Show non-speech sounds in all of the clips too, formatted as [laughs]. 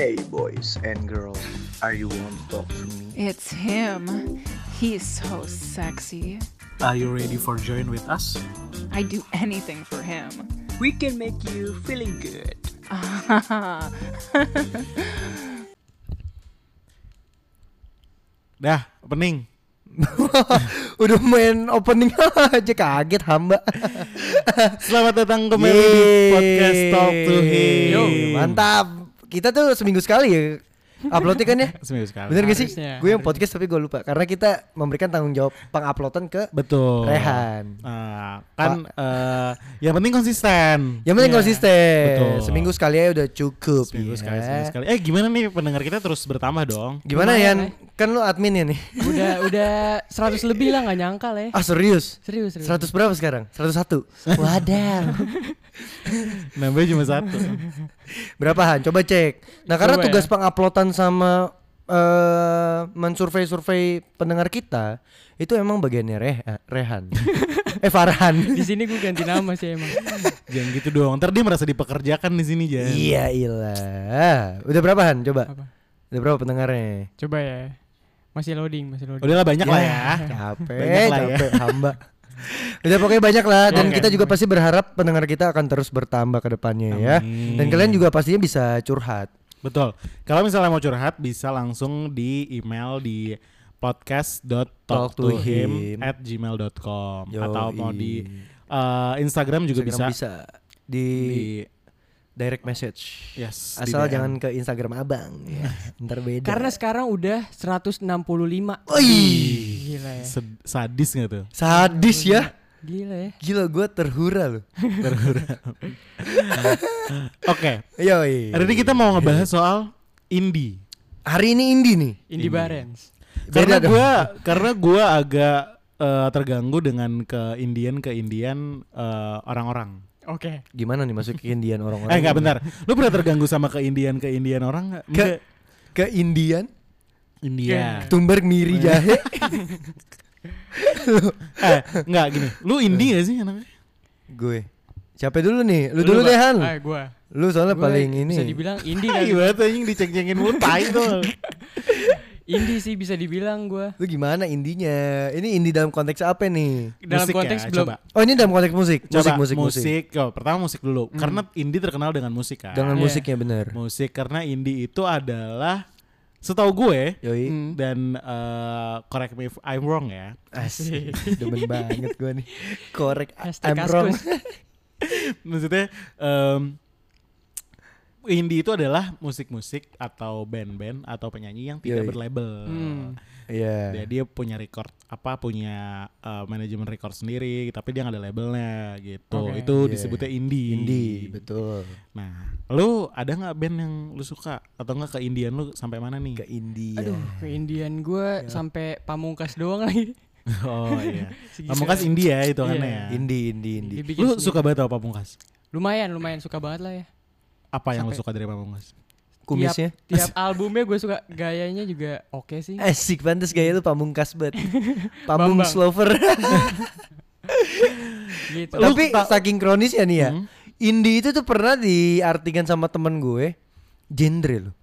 Hey boys and girls, are you want to talk to me? It's him. He's so sexy. Are you ready for join with us? I'd do anything for him. We can make you feeling good. [laughs] Dah, opening. [laughs] Udah main opening [laughs] aja kaget hamba. Selamat datang kembali di podcast Talk to Him. Yo, mantap. Kita tuh seminggu sekali ya uploadnya kan ya. [laughs] Seminggu sekali. Bener gak sih? Gue yang podcast tapi gue lupa karena kita memberikan tanggung jawab penguploadan ke Betul. Rehan. Nah, kan eh, yang penting konsisten. Yang penting Iya. konsisten. Betul. Seminggu sekali aja udah cukup. Seminggu ya. sekali, seminggu sekali. Eh, gimana nih pendengar kita terus bertambah dong? Gimana Yan? Kan lu admin ya nih. udah [laughs] udah 100 lebih lah nggak nyangka lah ya. Ah serius? Serius, serius. 100 berapa sekarang? 101. Wadaw. Nambah cuma satu. [laughs] Berapa Han? Coba cek. Nah, karena Coba tugas ya. penguploadan sama eh mensurvei-survei pendengar kita itu emang bagiannya Reh Rehan. [laughs] eh Farhan. Di sini gue ganti nama sih emang. [laughs] Jangan gitu dong. Ntar dia merasa dipekerjakan di sini, Jan. Iya ilah. Udah berapa Han? Coba. Apa? Udah berapa pendengarnya? Coba ya. Masih loading, masih loading. Udahlah banyak lah ya. Capek, Banyak lah ya. capek hamba. [laughs] Udah pokoknya banyak lah dan Oke. kita juga pasti berharap pendengar kita akan terus bertambah ke depannya ya. Amin. Dan kalian juga pastinya bisa curhat. Betul. Kalau misalnya mau curhat bisa langsung di email di podcast.talktohim at gmail.com atau mau di uh, Instagram juga Instagram bisa, di, di direct message. yes Asal jangan ke Instagram abang [laughs] ya. Ntar beda. Karena sekarang udah 165. Wih, Gila ya. Sed- sadis gak tuh? sadis ya. Gila ya. Gila gue terhura loh. [laughs] [laughs] Oke. Yoi. Hari ini kita mau ngebahas soal indie. Hari ini indie nih. Indie Barens. Karena gua karena gua agak uh, terganggu dengan ke Indian ke Indian uh, orang-orang. Oke. Gimana nih masuk ke Indian orang-orang? Eh enggak bentar. Lu pernah terganggu sama ke Indian ke Indian orang enggak? Ke ke Indian, India. tumbar miri jahe. [laughs] eh, enggak gini. Lu indie gak sih anaknya? gue. Siapa dulu nih? Lu, dulu deh Han. Ah, gua. Lu soalnya Gua paling ini. Bisa dibilang indie [laughs] kan. Tuh anjing diceng-cengin mulu tai tuh. [laughs] indie sih bisa dibilang gua. Lu gimana indinya? Ini indie dalam konteks apa nih? Dalam Musik konteks ya, belum coba. Oh ini dalam konteks musik. Coba musik, musik, musik. Oh, pertama musik dulu. Karena indie terkenal dengan musik kan. Dengan Iya. musiknya bener. musik karena indie itu adalah setahu gue Yoi. Hmm. dan eh, correct me if I'm wrong ya. Asik. Demen banget gue nih. Korek Hashtag I'm wrong. [laughs] Maksudnya em, indie itu adalah musik-musik atau band-band atau penyanyi yang tidak Yoi. berlabel. Hmm. Iya. Dia, dia punya record apa punya eh, manajemen record sendiri tapi dia nggak ada labelnya gitu. Oke. Itu Iya. disebutnya indie. Indie, betul. Nah, lu ada nggak band yang lu suka atau nggak ke Indian lu sampai mana nih? Ke India. Aduh, ke Indian gua sampai pamungkas doang lagi. [laughs] oh iya. [laughs] Pamungkas India itu kan Iya. ya. Indie, indie, indie. Lu sendiri. suka banget sama Pamungkas? Lumayan, lumayan suka banget lah ya. Apa yang lu Sampai- suka dari Pamungkas? Kumisnya. Tiap, tiap albumnya gue suka gayanya juga oke sih. Asik pantes gaya lu pamungkas banget. [laughs] Pamung slover. [laughs] Gitu. Tapi ta- saking kronis ya nih ya. Hmm. Indie itu tuh pernah diartikan sama temen gue genre loh.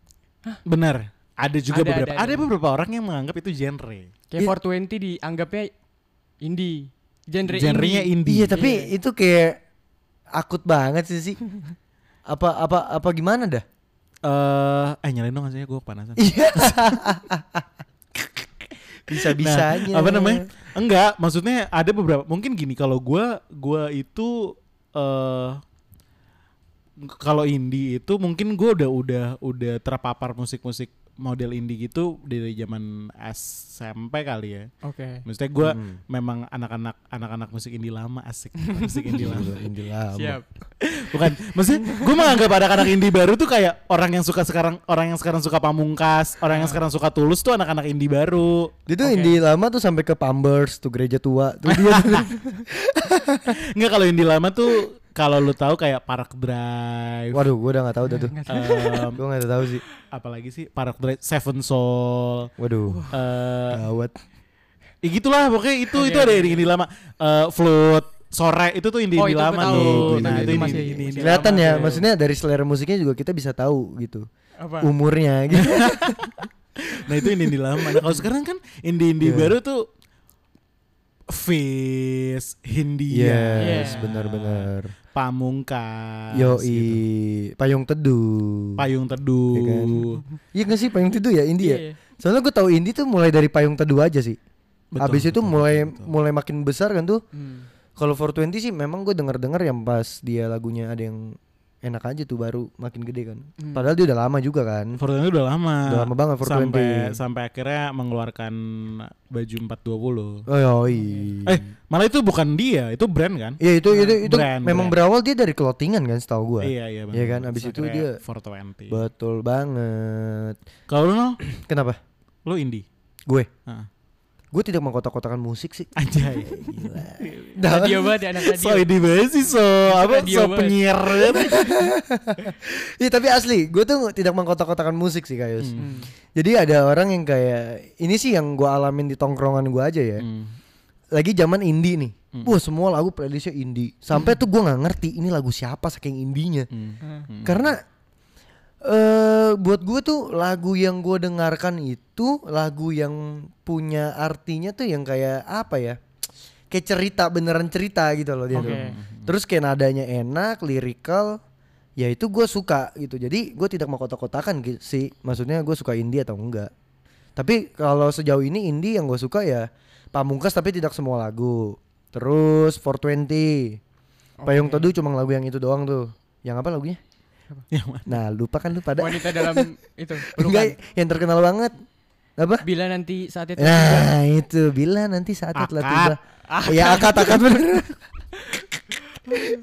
Benar. Ada juga Ada, beberapa. ada, Ada, ada. beberapa orang yang menganggap itu genre. Kayak 420 dianggapnya indie. Genre Genrenya indie. indie. Iya tapi itu kayak akut banget sih sih. [laughs] apa apa apa gimana dah? Eh, eh nyalain dong aja gue kepanasan. Iya. [laughs] Bisa bisanya. Nah, apa namanya? Enggak, maksudnya ada beberapa. Mungkin gini kalau gua gua itu eh kalau indie itu mungkin gua udah udah udah terpapar musik-musik model indie gitu dari zaman SMP kali ya. Oke. Maksudnya gua Hmm. memang anak-anak anak-anak musik indie lama asik [laughs] musik indie lama. Indie lama. Siap. Bukan, maksudnya gue menganggap anak-anak indie baru tuh kayak orang yang suka sekarang orang yang sekarang suka pamungkas, orang yang sekarang suka tulus tuh anak-anak indie baru. Dia tuh Oke. indie lama tuh sampai ke Pambers tuh gereja tua [laughs] tuh dia. Enggak kalau indie lama tuh kalau lu tahu kayak Park Drive. Waduh, gua udah gak tahu dah tuh. em, Gua gak tahu sih. apalagi sih Park Drive Seven Soul. Waduh, Eh, gawat. ya gitulah pokoknya itu Oke, itu ada indie, indie lama. Eh, Flute sore itu tuh indie Oh, indie itu lama gua tahu. tuh. Itu Nah, itu itu indie, masih- indie, indie Kelihatan ya, tuh. maksudnya dari selera musiknya juga kita bisa tahu gitu. Apa? umurnya [laughs] gitu. Nah itu indie-indie lama. Nah kalau sekarang kan indie-indie Iya. baru tuh Fish, Hindia, yes, Iya. benar-benar. Pamungkas, Yoi, gitu. Payung Teduh. Payung Teduh. Iya kan? Iya gak sih Payung Teduh ya India? Iya. Soalnya gue tahu indie tuh mulai dari Payung Teduh aja sih. Betul, Habis itu betul, mulai betul, betul. mulai makin besar kan tuh. Hmm. Kalau 420 sih memang gue denger-denger yang pas dia lagunya ada yang enak aja tuh baru makin gede kan. Hmm. Padahal dia udah lama juga kan. 420 udah lama. Udah lama banget 420. Sampai sampai akhirnya mengeluarkan baju 420. Oh yoi. Eh, malah itu bukan dia, itu brand kan? Iya itu itu itu Brand, memang brand. berawal dia dari clothingan kan setahu gua. Iya, iya benar. Iya kan, abis Terus itu dia- 420. Betul banget. Kalau lu Nol, Kenapa? lu indie. Gue. Heeh. Gue tidak mengkotak-kotakan musik sih. Anjay. [laughs] Radio banget ya anak radio. so indie banget sih so apa radio so penyiar [laughs] Iya tapi asli, gue tuh tidak mengkotak-kotakan musik sih Kayus. Hmm. Jadi ada orang yang kayak ini sih yang gue alamin di tongkrongan gue aja ya. Hmm. Lagi zaman indie nih. Hmm. Wah semua lagu playlistnya indie. Sampai tuh gue nggak ngerti ini lagu siapa saking indinya. Hmm. Hmm. Karena eh buat gue tuh lagu yang gue dengarkan itu lagu yang punya artinya tuh yang kayak apa ya? Kayak cerita beneran cerita gitu loh dia Oke. tuh. Terus kayak nadanya enak, lirikal, ya itu gue suka gitu. Jadi gue tidak mau kotak-kotakan gitu sih. Maksudnya gue suka indie atau enggak. Tapi kalau sejauh ini indie yang gue suka ya Pamungkas tapi tidak semua lagu. Terus 420. Payung Teduh cuma lagu yang itu doang tuh. Yang apa lagunya? Yang mana? Nah lupa kan lu pada. Wanita dalam [laughs] itu Enggak yang terkenal banget. Apa? Bila nanti saat itu Nah itu. Bila nanti saatnya telah Akad. tiba. Iya akad akad bener.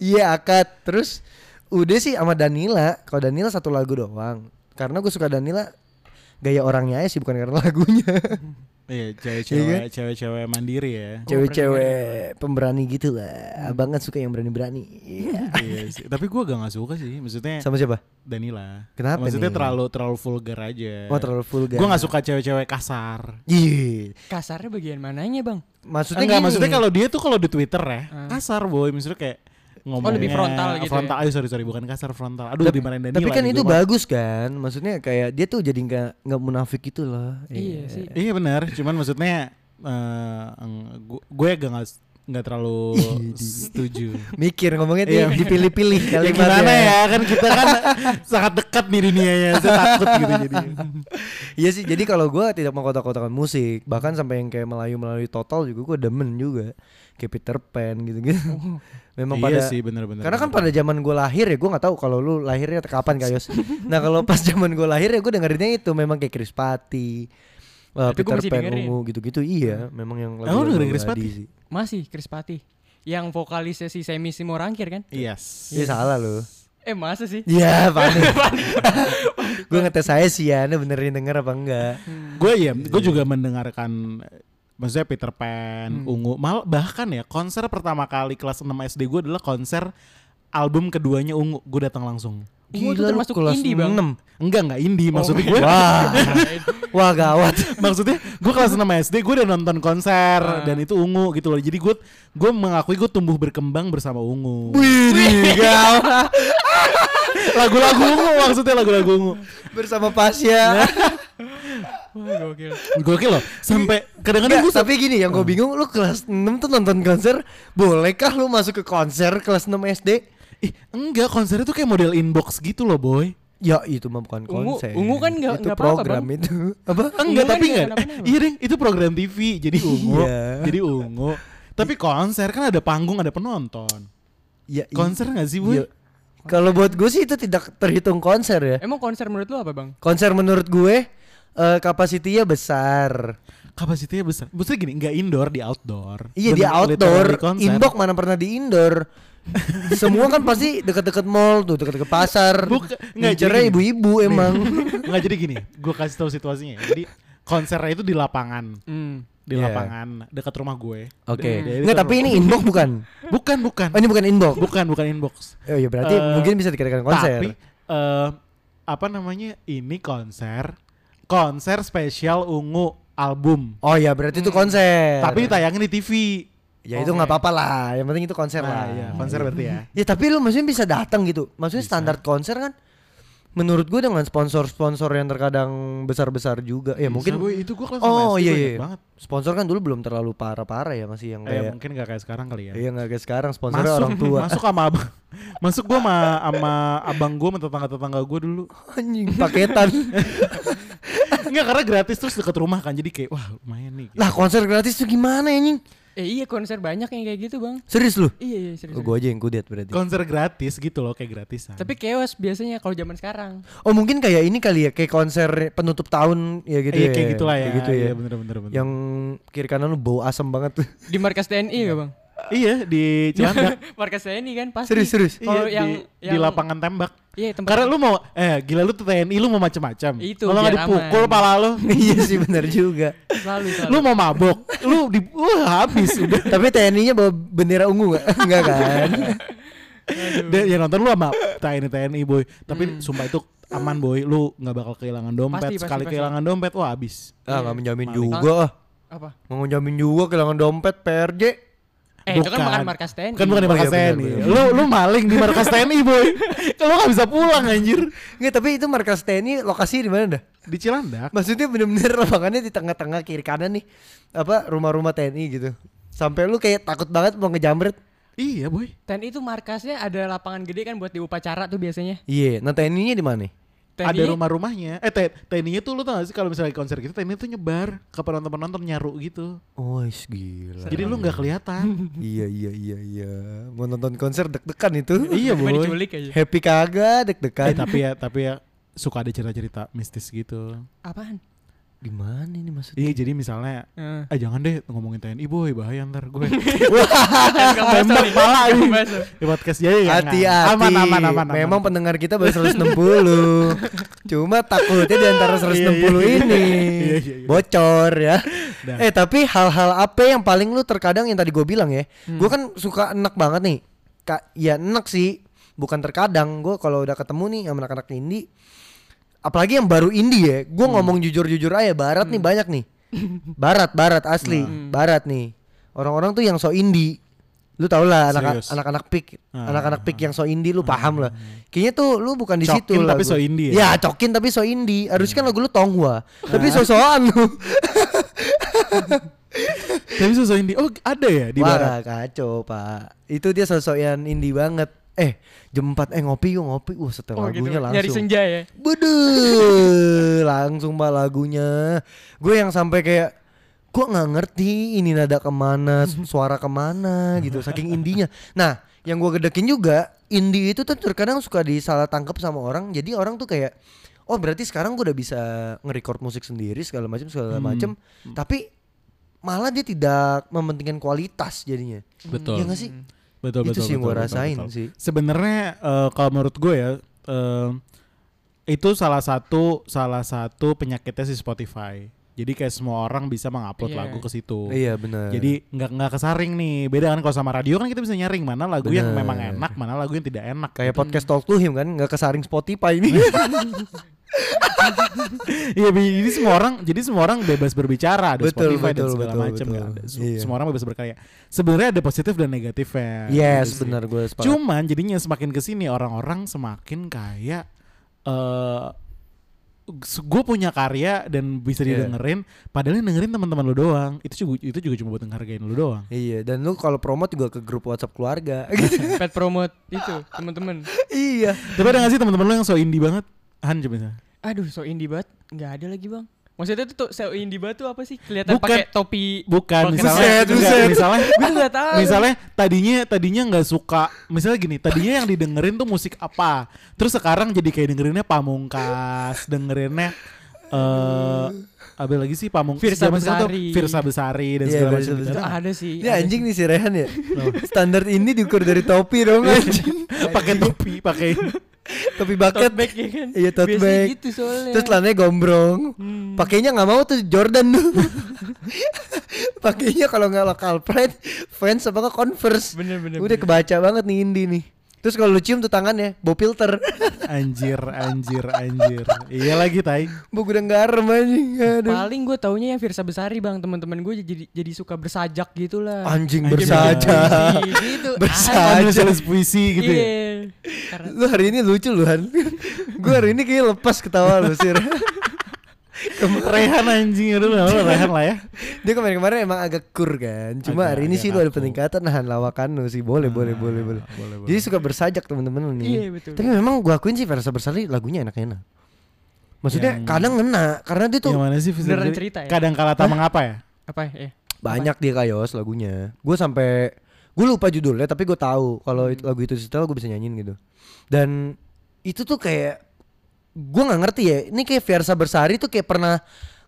Iya akad. Terus Udah sih sama Danila. Kalau Danila satu lagu doang. Karena gue suka Danila Gaya orangnya aja sih bukan karena lagunya [laughs] Iya, Iya cewek-cewek, kan? cewek-cewek mandiri ya. Cewek-cewek pemberani gitu lah Abang kan suka yang berani-berani Iya iya sih. Tapi gua gak, gak suka sih. Maksudnya Sama siapa? Danila. Kenapa Maksudnya nih? terlalu terlalu vulgar aja. Oh terlalu vulgar Gue gak suka cewek-cewek kasar. Iya kasarnya bagian mananya bang? Maksudnya Enggak, gini. maksudnya kalau dia tuh kalau di Twitter ya Hmm. kasar boy, maksudnya kayak ngomongnya lebih frontal gitu Frontal, ayo sorry sorry bukan kasar frontal. Aduh tapi, dimarahin Danila. tapi kan itu gua bagus kan maksudnya kayak dia tuh jadi nggak nggak munafik gitu loh Iya sih. Iya benar, cuman maksudnya eh gue gue gak nggak- nggak terlalu setuju. [laughs] mikir ngomongnya Iya. nih [laughs] dipilih-pilih ya gimana ya kan kita kan sangat dekat nih dunianya, saya takut gitu jadi. [laughs] iya sih jadi kalau gua tidak mau kotak-kotakan musik bahkan sampai yang kayak Melayu Melayu total juga gua demen juga kayak Peter Pan gitu-gitu [laughs] memang iya pada sih benar-benar. karena kan pada zaman gua lahir ya gua nggak tahu kalau lu lahirnya kapan Kayos [laughs] nah kalau pas zaman gua lahir ya gua dengerinnya itu memang kayak Chris Patti uh, Itu Peter Pan dengerin. ungu gitu-gitu iya memang yang Oh, lu dengerin Chris sih. Masih Chris Patti yang vokalisnya si Semi Simorangkir kan? Yes. Iya salah lu Eh masa sih? Iya panik [laughs] Gue ngetes saya sih ya benerin denger apa enggak Gue ya, gue juga mendengarkan maksudnya Peter Pan, Hmm. Ungu, mal bahkan ya konser pertama kali kelas 6 SD gue adalah konser album keduanya Ungu, gue datang langsung. Gila tuh lu termasuk kelas indie, Bang. 6. Enggak enggak indie maksudnya gue. [laughs] Wah Wah gawat [laughs] maksudnya gue kelas 6 SD gue udah nonton konser Ah. dan itu Ungu gitu loh. Jadi gue gue mengakui gue tumbuh berkembang bersama Ungu. Wih gawat Lagu-lagu Ungu maksudnya lagu-lagu Ungu. Bersama Pasya [laughs] Wah gokil. Gokil loh. Sampai kadang-kadang Enggak, gue tapi gini yang gue bingung Lu kelas 6 tuh nonton konser Bolehkah lu masuk ke konser kelas 6 SD? Ih, enggak konser itu kayak model inbox gitu loh, boy. Ya itu mah bukan Ungu- konser ungu kan nggak- Itu nggak apa-apa, program Bang. itu [laughs] Apa? Enggak, Ungu kan tapi nggak enggak. Iya, Ding, itu program TV. Jadi ungu. Iya. Jadi ungu. Tapi konser kan ada panggung, ada penonton. Ya, Konser nggak sih, Boy? iya. Kalau buat gue sih itu tidak terhitung konser ya Emang konser menurut lu apa bang? Konser menurut gue eh kapasitinya besar. Kapasitinya besar. Maksudnya gini, enggak indoor, di outdoor. Iya di outdoor, indoor mana pernah di indoor. [laughs] Semua kan pasti deket-deket mall tuh, deket-deket pasar. Buka- nggak, jadi ibu-ibu emang. Enggak jadi gini, [laughs] gue kasih tahu situasinya. ya. Jadi konsernya itu di lapangan, Hmm. Di Iya. lapangan dekat rumah gue. Oke. Dari- Enggak, tapi ini [laughs] inbox bukan. Bukan, bukan. Oh, ini bukan inbox. Bukan, bukan inbox. Oh iya berarti Eh, mungkin bisa dikatakan konser. Tapi eh, apa namanya? Ini konser konser spesial ungu album. oh iya berarti itu konser. Tapi tayangin di TV. ya itu nggak apa-apa lah. Yang penting itu konser Nah, lah. iya, konser berarti ya. Ya tapi lu maksudnya bisa datang gitu. Maksudnya standar konser kan menurut gue dengan sponsor-sponsor yang terkadang besar-besar juga ya mungkin Bisa, boy, itu gua kelas Oh, iya, iya. banget. sponsor kan dulu belum terlalu parah-parah ya masih yang Eh, kayak mungkin gak kayak sekarang kali ya. iya nggak kayak sekarang sponsornya masuk, orang tua masuk sama abang. [laughs] Masuk gua sama sama abang gua sama tetangga-tetangga gua dulu. anjing paketan [laughs] Enggak karena gratis terus deket rumah kan. Jadi kayak wah lumayan nih. lah konser gratis tuh gimana anjing Eh iya konser banyak yang kayak gitu bang. serius lu Iya iya serius. oh, gue aja yang kudet berarti konser gratis gitu loh kayak gratisan. Tapi chaos biasanya kalau zaman sekarang. oh mungkin kayak ini kali ya kayak konser penutup tahun ya gitu Iya, ya kayak gitulah ya. Kayak gitu ya Iya bener bener bener. yang kiri kanan lu bau asem banget tuh [laughs] Di markas TNI gak bang? iya di Cilandak. [laughs] markas TNI kan pasti. serius serius Kalau Iya, yang, di, di lapangan tembak. Iya tempat. Karena lu mau eh gila lu tuh TNI lu mau macam-macam. Itu, Kalau nggak dipukul aman. pala lu. [laughs] iya sih benar juga selalu selalu. lu mau mabok, lu di wah habis [laughs] udah. tapi TNI-nya bawa bendera ungu gak? Enggak [laughs] kan? Dan yang nonton lu sama TNI TNI boy. Tapi Hmm. sumpah itu aman boy. Lu nggak bakal kehilangan dompet. Pasti, pasti, Sekali pasti. kehilangan dompet wah habis. ah nggak menjamin juga. Apa? Nggak menjamin juga kehilangan dompet PRJ. Eh itu kan bukan markas TNI. Kan bukan di markas iya, TNI. benar. Lu lu maling di markas TNI boy. [laughs] Kalau nggak bisa pulang anjir. Nggak tapi itu markas TNI lokasi di mana dah? Di Cilandak. Maksudnya bener-bener lapangannya di tengah-tengah kiri kanan nih apa rumah-rumah TNI gitu. Sampai lu kayak takut banget mau ngejamret. Iya boy. TNI itu markasnya ada lapangan gede kan buat di upacara tuh biasanya. Iya, nah TNI-nya di mana? TNI Ada rumah-rumahnya. Eh T- TNI-nya tuh lu tau gak sih kalau misalnya konser gitu TNI tuh nyebar ke penonton-penonton nyaru gitu. Oh, is gila. Jadi lu nggak kelihatan. [laughs] iya iya iya iya. Mau nonton konser deg-degan itu. [laughs] iya boy. diculik aja. Happy kagak deg-degan. Eh tapi ya tapi ya suka ada cerita-cerita mistis gitu. Apaan? Di mana ini maksudnya? Iya jadi misalnya Eh. eh jangan deh ngomongin TNI boy bahaya ntar gue [laughs] Tembak pala ini. Di podcast jadi ya Hati-hati. aman aman aman aman. Memang pendengar kita baru 160. Cuma takutnya di antara 160 Iya, iya, iya. ini bocor ya. Dah. Eh tapi hal-hal apa yang paling lu terkadang yang tadi gue bilang ya, Hmm. gue kan suka enak banget nih. Kak, ya enak sih. Bukan terkadang gue kalau udah ketemu nih sama anak-anak indie, apalagi yang baru indie ya, gue Hmm. ngomong jujur-jujur aja, barat nih banyak nih. Barat, barat asli, Nah. barat nih. Orang-orang tuh yang so indie. Lu tau lah anak- anak-anak pik, Ah. anak-anak pik yang so indie lu paham lah. Kayaknya tuh lu bukan di situ tapi lagu. so indie Ya, ya? cokin tapi so indie. Harusnya kan lagu lu Tonghua. Tapi so-soan lu. [laughs] Tapi sosok indie. Oh ada ya di Wah, barat. kacau, Pak. Itu dia sosok yang indie banget. Eh, jam 4 eh ngopi yuk ngopi. Wah, setel Oh gitu. lagunya langsung. Nyari senja ya. Bede, [laughs] langsung pak lagunya. Gue yang sampai kayak gue nggak ngerti ini nada ke mana, su- [laughs] suara ke mana gitu, saking indinya. Nah, yang gue gedekin juga, indie itu tuh terkadang suka disalah tangkap sama orang. Jadi orang tuh kayak, oh berarti sekarang gue udah bisa nge-record musik sendiri segala macam segala Hmm. macam. Tapi malah dia tidak mementingkan kualitas jadinya. Betul. Iya nggak sih? Betul itu betul. sih yang betul, gue rasain betul. sih. Sebenarnya eh, kalau menurut gue ya eh, itu salah satu salah satu penyakitnya si Spotify. Jadi kayak semua orang bisa mengupload Iya. lagu ke situ. Iya benar. Jadi nggak nggak kesaring nih. Beda kan kalau sama radio kan kita bisa nyaring mana lagu yang Bener. memang enak, mana lagu yang tidak enak. kayak podcast Talk to Him kan nggak kesaring Spotify ini. [laughs] Iya, jadi semua orang jadi semua orang bebas berbicara, ada Betul, Spotify dan betul, segala betul, macam betul. kan. Ada- su- Iya. Semua orang bebas berkarya. Sebenarnya ada positif dan negatifnya. yes, gitu benar gue sepakat. Cuman jadinya semakin ke sini orang-orang semakin kayak eh gue punya karya dan bisa Iya. didengerin, padahal yang dengerin teman-teman lu doang. Itu juga itu juga cuma buat ngehargain lu doang. Iya, dan lu kalau promote juga ke grup WhatsApp keluarga. Pet promote itu teman-teman. iya. Tapi ada gak sih teman-teman lu yang so indie banget? Han coba misalnya. Aduh, so indie banget. Nggak ada lagi bang. Maksudnya tuh, tuh so indie banget tuh apa sih? Kelihatan pakai topi. Bukan, misalnya, Buset, enggak, buset. misalnya, [laughs] Gue nggak tahu. misalnya tadinya tadinya nggak suka, misalnya gini, tadinya yang didengerin tuh musik apa, terus sekarang jadi kayak dengerinnya Pamungkas, dengerinnya eh apa lagi sih Pamung Firsa Besari. Firsa Besari dan Iya, segala macam. Itu gitu. ada sih. Ini ada anjing nih si Rehan ya. [laughs] Standar ini diukur dari topi dong anjing. pakai topi, pakai topi bucket. Tote bag ya kan. Iya, tote Biasanya bag. gitu soalnya. Terus celananya gombrong. Hmm. Pakainya nggak mau tuh Jordan tuh. [laughs] Pakainya kalau nggak lokal pride, fans apa Converse. Bener bener. Udah bener. kebaca banget nih Indi nih. Terus kalau lu cium tuh tangannya bau filter. [laughs] Anjir, anjir, anjir. Iya lagi tai. bau gudang garam anjing. Aduh. Paling gue taunya yang Virsa Besari bang Teman-teman gue jadi jadi suka bersajak gitu lah Anjing Anjing bersaja. gitu [laughs] Bersaja. Ada tulis puisi gitu ya. Iya Karena Lu hari ini lucu lu Han. [laughs] Gue hari ini kayak lepas ketawa lu sih. [laughs] Rehan anjing lah, Rehan lah ya. Dia kemarin-kemarin emang agak kur kan. Cuma Agak- hari ini sih lu ada peningkatan nahan lawakan lu sih. Boleh, boleh, boleh, boleh. boleh, boleh. Jadi suka bersajak temen-temen lu nih. Iya, betul. Tapi memang gua akuin sih Versa Bersari lagunya enak-enak. Maksudnya Yang- kadang ngena karena dia tuh Yang mana sih Beneran cerita ya? Kadang kala tamang apa ya? Apa ya banyak dia kayos lagunya. Gue sampai gue lupa judulnya tapi gue tahu kalau Hmm. itu- lagu itu setelah gue bisa nyanyiin gitu. Dan itu tuh kayak gue nggak ngerti ya. Ini kayak Versa Bersari tuh kayak pernah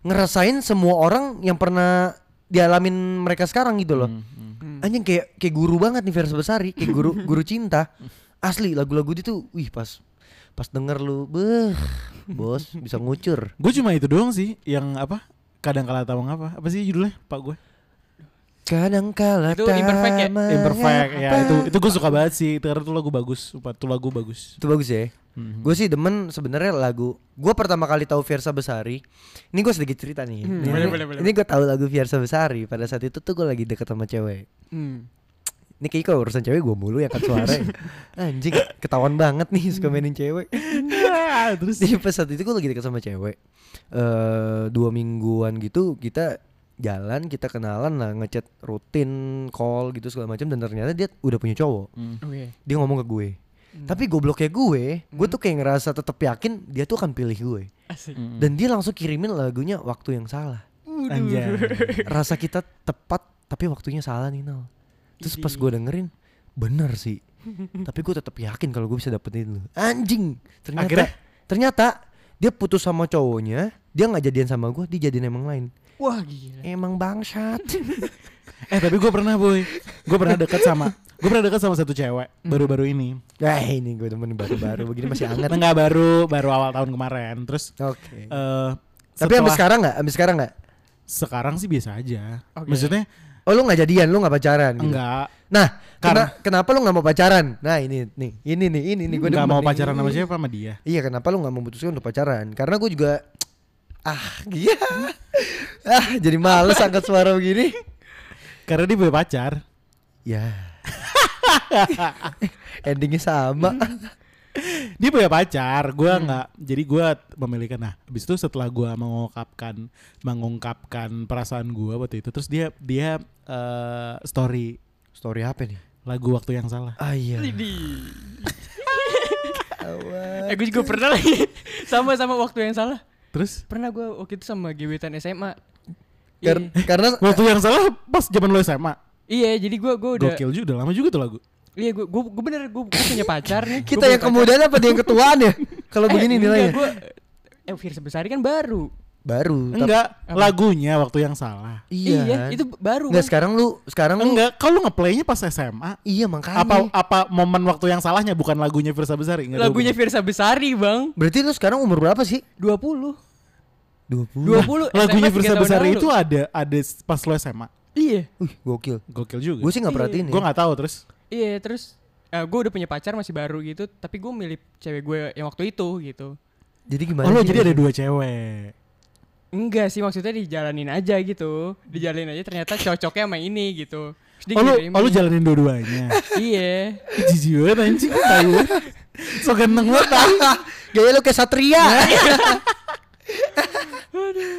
ngerasain semua orang yang pernah dialamin mereka sekarang gitu loh. Hmm, hmm. Hmm. Anjing kayak kayak guru banget nih Versa Besari, kayak guru [laughs] guru cinta. Asli lagu-lagu dia tuh, wih pas pas denger lu, beh, bos bisa ngucur. [laughs] Gue cuma itu doang sih yang apa? Kadang kala tamang apa? Apa sih judulnya Pak gue? Kadang kala Itu Imperfect ya? Imperfect ya itu itu gue suka banget sih. Itu karena itu lagu bagus. Sumpah, Itu lagu bagus. Itu bagus ya. Mhm. Gue sih demen sebenarnya lagu. Gue pertama kali tahu Versa Besari. Ini gue sedikit cerita nih. Hmm, ini boleh, boleh, boleh. ini gue tahu lagu Versa Besari. Pada saat itu tuh gue lagi deket sama cewek. Hmm. Ini kayak kalau urusan cewek gue mulu ya kan suara. [laughs] Anjing ketahuan banget nih suka mainin cewek. Ah, terus Jadi pas saat itu gue lagi deket sama cewek eh Dua mingguan gitu kita jalan kita kenalan lah ngechat rutin call gitu segala macam dan ternyata dia udah punya cowok Hmm. Oke dia ngomong ke gue tapi gobloknya gue gue tuh kayak ngerasa tetap yakin dia tuh akan pilih gue. Asik. Hmm. dan dia langsung kirimin lagunya waktu yang salah. Anjay. rasa kita tepat tapi waktunya salah nih Nal. Terus pas gue dengerin bener sih. [laughs] Tapi gue tetap yakin kalau gue bisa dapetin lu. Anjing! Ternyata Akhirnya? ternyata dia putus sama cowoknya dia nggak jadian sama gue dia jadian emang lain. Wah gila. Emang bangsat. [laughs] Eh tapi gue pernah boy. Gue pernah dekat sama Gue pernah dekat sama satu cewek Baru-baru ini. Nah ini gue temen baru-baru begini masih hangat Enggak baru Baru awal tahun kemarin. Terus oke. eh tapi sampai setelah- sekarang nggak? Sampai sekarang nggak? Sekarang sih biasa aja. Oke. Maksudnya oh lu nggak jadian? Lu nggak pacaran gitu? Enggak. Nah Karena- kena- kenapa lu nggak mau pacaran? Nah ini nih ini nih ini nih gue Enggak mau pacaran sama siapa? Sama dia. Iya kenapa lu nggak memutuskan untuk pacaran? Karena gue juga ah iya ah jadi males angkat suara begini. Karena dia punya pacar. Ya [laughs] endingnya sama. Dia punya pacar Gue enggak Jadi gue memilihkan Nah Habis itu setelah gue mengungkapkan Mengungkapkan perasaan gue waktu itu Terus dia Dia eh, Story. Story apa nih? Lagu waktu yang salah. Ah iya. [laughs] Eh gue juga pernah lagi. Sama-sama waktu yang salah. Terus? Pernah gue waktu itu sama gebetan SMA Kar- Iya. karena Waktu yang salah Pas zaman lo SMA Iya jadi gue gue udah Gokil juga Udah lama juga tuh lagu Iya gue gue gue bener gue punya pacar nih [laughs] kita yang kemudian apa dia yang ketuaan ya? [laughs] Kalau begini nilainya. gue Eh Virsa Besari kan baru Baru. tapi- Enggak Apa? Lagunya waktu yang salah Iya. itu baru Enggak Bang. sekarang lu sekarang lu Enggak Kalau ngeplaynya pas SMA Iya makanya. apa apa momen waktu yang salahnya bukan lagunya Firsa Besari Nggak ada Lagunya. Virsa Besari bang Berarti lu sekarang umur berapa sih? 20 20. 20 lagunya SMA Firsa tiga tahun Besari itu ada ada pas lo SMA Iya Wih, gokil. gokil juga Gue sih nggak Iya. perhatiin gue ya. nggak tahu terus Iya terus eh, gue udah punya pacar masih baru gitu Tapi gue milih cewek gue yang waktu itu gitu Jadi gimana? oh lo jadi ada dua cewek Enggak sih maksudnya dijalanin aja gitu Dijalanin aja ternyata cocoknya sama ini gitu Terus oh lo ngirimin. oh lo jalanin dua-duanya [laughs] Iya jijik banget anjing [laughs] so ganteng banget Gaya lu kayak Satria. [laughs]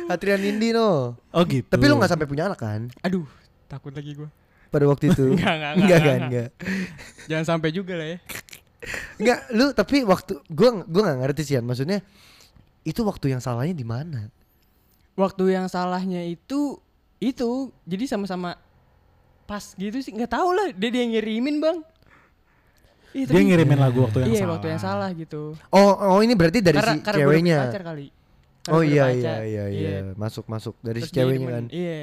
Satria Nindi no. oh gitu Tapi lu nggak sampai punya anak kan? Aduh takut lagi gue Pada waktu itu. [laughs] Enggak, enggak, enggak, enggak kan, enggak. enggak. Jangan sampai juga lah ya [laughs] Enggak, lu tapi waktu gua gua nggak ngerti sih, maksudnya itu waktu yang salahnya di mana? Waktu yang salahnya itu Itu Jadi sama-sama Pas gitu sih nggak tahu lah Dia dia yang ngirimin bang Iya, dia ngirimin lagu waktu yang Iya salah waktu yang salah gitu Oh, oh ini berarti dari Karena si karena gua ceweknya. pacar kali Oh iya pacar. iya iya iya, masuk masuk dari Terus si ceweknya kan. Iya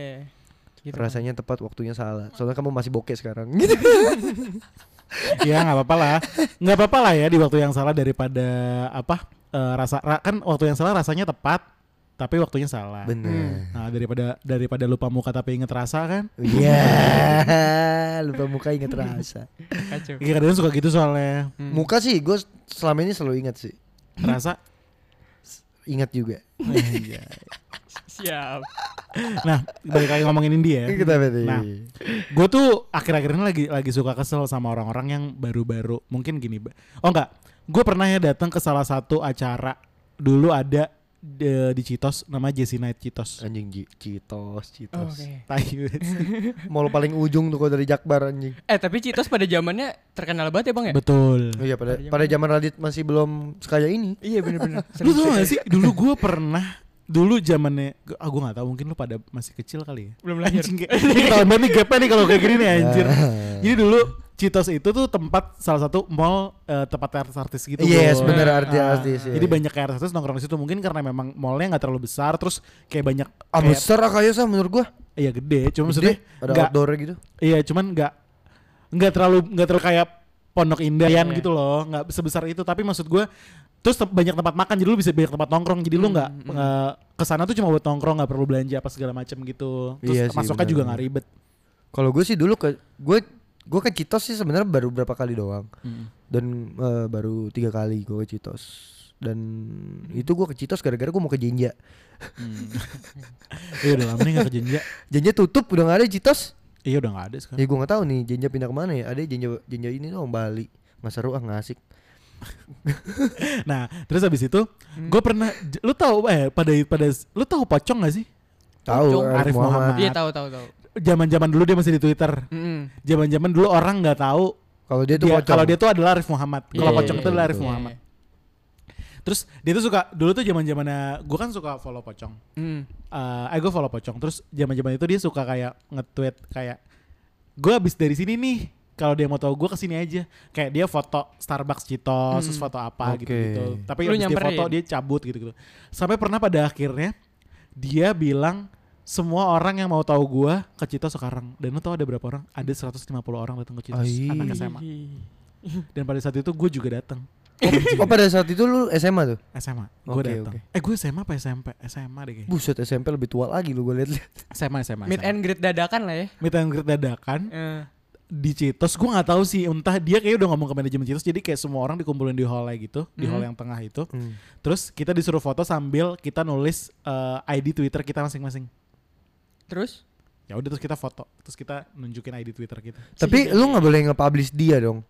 gitu. Rasanya tepat waktunya salah. Soalnya kamu masih bokeh sekarang. Gitu. [laughs] ya nggak apa-apa lah nggak apa-apa lah ya di waktu yang salah daripada apa eh, rasa ra- kan waktu yang salah rasanya tepat tapi waktunya salah. Bener. Nah, daripada daripada lupa muka tapi inget rasa kan? Iya, [laughs] lupa muka inget rasa. Kacau. Iya kadang suka gitu soalnya. Muka sih gue selama ini selalu ingat sih. Rasa. Ingat juga. Iya. Siap. nah, balik lagi ngomongin India ya. Kita berarti. Nah, gue tuh akhir-akhir ini lagi lagi suka kesel sama orang-orang yang baru-baru. Mungkin gini, oh enggak, gue pernah ya datang ke salah satu acara dulu ada di, di Citos, nama Jesse Night Citos. Anjing Ji- Citos, Citos. Oke. [laughs] Tai. [laughs] Mall paling ujung tuh kalau dari Jakbar anjing. Eh tapi Citos pada zamannya terkenal banget ya bang ya? Betul. Oh iya pada Pada pada zaman Radit masih belum sekaya ini. Iya bener-bener. [laughs] Lu tau gak sih, dulu gue pernah dulu zamannya ah gue gak tahu mungkin lu pada masih kecil kali ya Belum lahir. anjing kayak ini banget nih gapnya nih kalau kayak gini nih anjir jadi dulu Citos itu tuh tempat salah satu mall eh, tempat artis-artis gitu Yes, Bro. bener artis-artis. iya. Jadi banyak kayak artis nongkrong di situ mungkin karena memang mallnya nggak terlalu besar terus kayak banyak Ah kayak, besar ah kayak sah menurut gua. iya gede cuma Gede, maksudnya ada nggak outdoor gitu. iya cuman nggak nggak terlalu nggak terlalu kayak Pondok Indah Iya. gitu loh nggak sebesar itu tapi maksud gue terus te- banyak tempat makan jadi lu bisa banyak tempat nongkrong jadi lu nggak Hmm, nggak ke sana tuh cuma buat nongkrong nggak perlu belanja apa segala macam gitu terus Iya sih, masuknya juga nggak ribet Kalau gue sih dulu ke gue gue ke Citos sih sebenarnya baru berapa kali doang Hmm. dan eh, baru tiga kali gue ke Citos dan itu gue ke Citos gara-gara gue mau ke Jinja. [laughs] iya udah lama nih nggak ke Jenja Jinja tutup udah nggak ada di Citos. iya udah nggak ada sekarang Ya gue nggak tahu nih Jinja pindah ke mana ya. Ada Jinja Jinja ini dong Bali. Nggak seru ah nggak asik. [laughs] nah terus habis itu gue pernah lu tahu eh pada pada lu tahu pocong gak sih Tahu. Arif Arif Muhammad. Muhammad. Iya tahu tahu tahu. Zaman zaman dulu dia masih di Twitter Mm-mm. zaman zaman dulu orang nggak tahu Kalau dia tuh kalau dia tuh adalah Arif Muhammad kalau Iya, pocong iya, itu adalah iya, Arif betul. Muhammad Terus dia tuh suka dulu tuh zaman zamannya gue kan suka follow pocong. Mm. Eh, eh gue follow pocong. Terus zaman zaman itu dia suka kayak nge-tweet kayak gue abis dari sini nih. Kalau dia mau tahu gue ke sini aja. Kayak dia foto Starbucks Citos, terus Hmm. foto apa Oke. gitu gitu. Tapi Lu abis dia foto dia cabut gitu gitu. Sampai pernah pada akhirnya dia bilang semua orang yang mau tahu gue ke Citos sekarang. Dan lu tahu ada berapa orang? Ada 150 orang datang ke Citos Ai. anak SMA. Dan pada saat itu gue juga datang. oh pada saat itu lu SMA tuh? SMA, gue Oke, datang. oke. Eh gue SMA apa SMP? SMA deh kayaknya. Buset SMP lebih tua lagi lu gue liat-liat. SMA SMA. Meet SMA. and greet dadakan lah ya. Meet and greet dadakan Eh, di Citos. Gue nggak tahu sih entah dia kayak udah ngomong ke manajemen Citos jadi kayak semua orang dikumpulin di hall gitu, di Mhm. hall yang tengah itu. Hmm. Terus kita disuruh foto sambil kita nulis eh, ID Twitter kita masing-masing. Terus? Ya udah terus kita foto, terus kita nunjukin ID Twitter kita. Tapi lu nggak boleh nge-publish dia dong.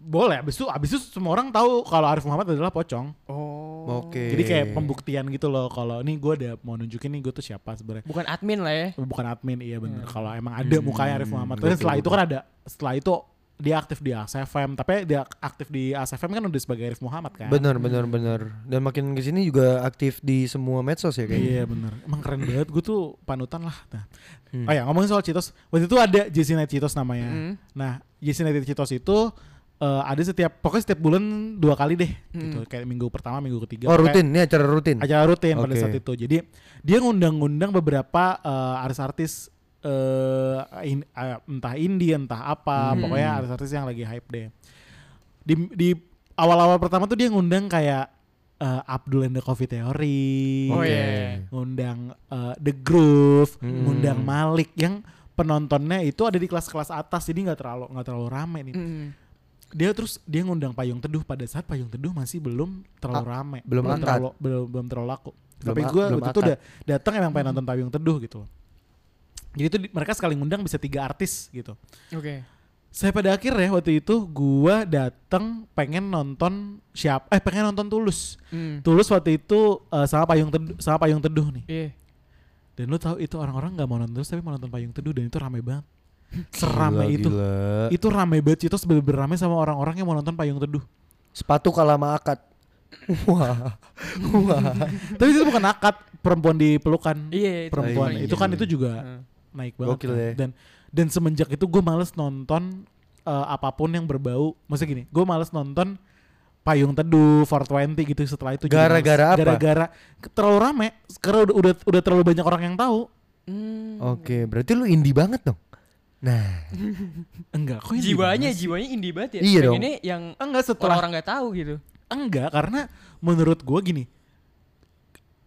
Boleh, abis itu abis itu semua orang tahu kalau Arif Muhammad adalah pocong. Oh. Oke. Jadi kayak pembuktian gitu loh kalau nih gue udah mau nunjukin nih gue tuh siapa sebenarnya. Bukan admin lah ya. bukan admin iya bener Hmm. kalau emang ada mukanya Arif Muhammad gokil, Terus setelah itu kan ada setelah itu dia aktif di ASFM tapi dia aktif di ASFM kan udah sebagai Arif Muhammad kan Bener bener bener. Dan makin ke sini juga aktif di semua medsos ya kayaknya. iya bener emang keren banget gue tuh panutan lah nah. Hmm. oh ya ngomongin soal Citos waktu itu ada Night Citos namanya Mm. nah Night Citos itu eh, ada setiap pokoknya setiap bulan dua kali deh gitu Hmm. kayak minggu pertama minggu ketiga Oh rutin, ini acara rutin. acara rutin pada Oke. saat itu jadi dia ngundang-ngundang beberapa eh, artis-artis eh in- eh, entah indie entah apa Hmm. pokoknya artis-artis yang lagi hype deh di di awal-awal pertama tuh dia ngundang kayak eh, Abdul and the Coffee Theory Oh iya. ngundang eh, The Groove Hmm. ngundang Malik yang penontonnya itu ada di kelas-kelas atas jadi nggak terlalu nggak terlalu rame nih Mm. dia terus dia ngundang Payung Teduh pada saat Payung Teduh masih belum terlalu rame belum angkat. terlalu belum belum terlalu laku Belum tapi gue belum waktu itu udah datang emang pengen nonton Payung Teduh gitu loh jadi itu mereka sekali ngundang bisa tiga artis gitu Oke. saya pada akhirnya waktu itu gua datang pengen nonton siap eh pengen nonton Tulus Mm. Tulus waktu itu eh, sama Payung Teduh sama Payung Teduh nih Iya. dan lu tahu itu orang-orang nggak mau nonton Tulus tapi mau nonton Payung Teduh dan itu rame banget [laughs] serame Gila, itu gila. itu rame banget itu bener rame sama orang-orang yang mau nonton Payung Teduh Sepatu kalah sama akad. [laughs] Wah. Wah. [laughs] tapi itu bukan akad perempuan di pelukan Iya. itu perempuan iya, itu iya, kan iya. itu juga Heeh. Naik banget Gokil kan. ya. dan dan semenjak itu gue males nonton eh, apa pun yang berbau maksudnya gini gue males nonton payung teduh 420 gitu setelah itu Gara-gara apa? gara-gara terlalu rame karena udah, udah udah terlalu banyak orang yang tahu Mm. Oke, berarti lu indie banget dong. Nah, [laughs] enggak kok ini Jiwanya, sih? jiwanya indie banget ya. Iya dong. Pengennya yang enggak setelah orang-orang nggak tahu gitu. enggak karena menurut gue gini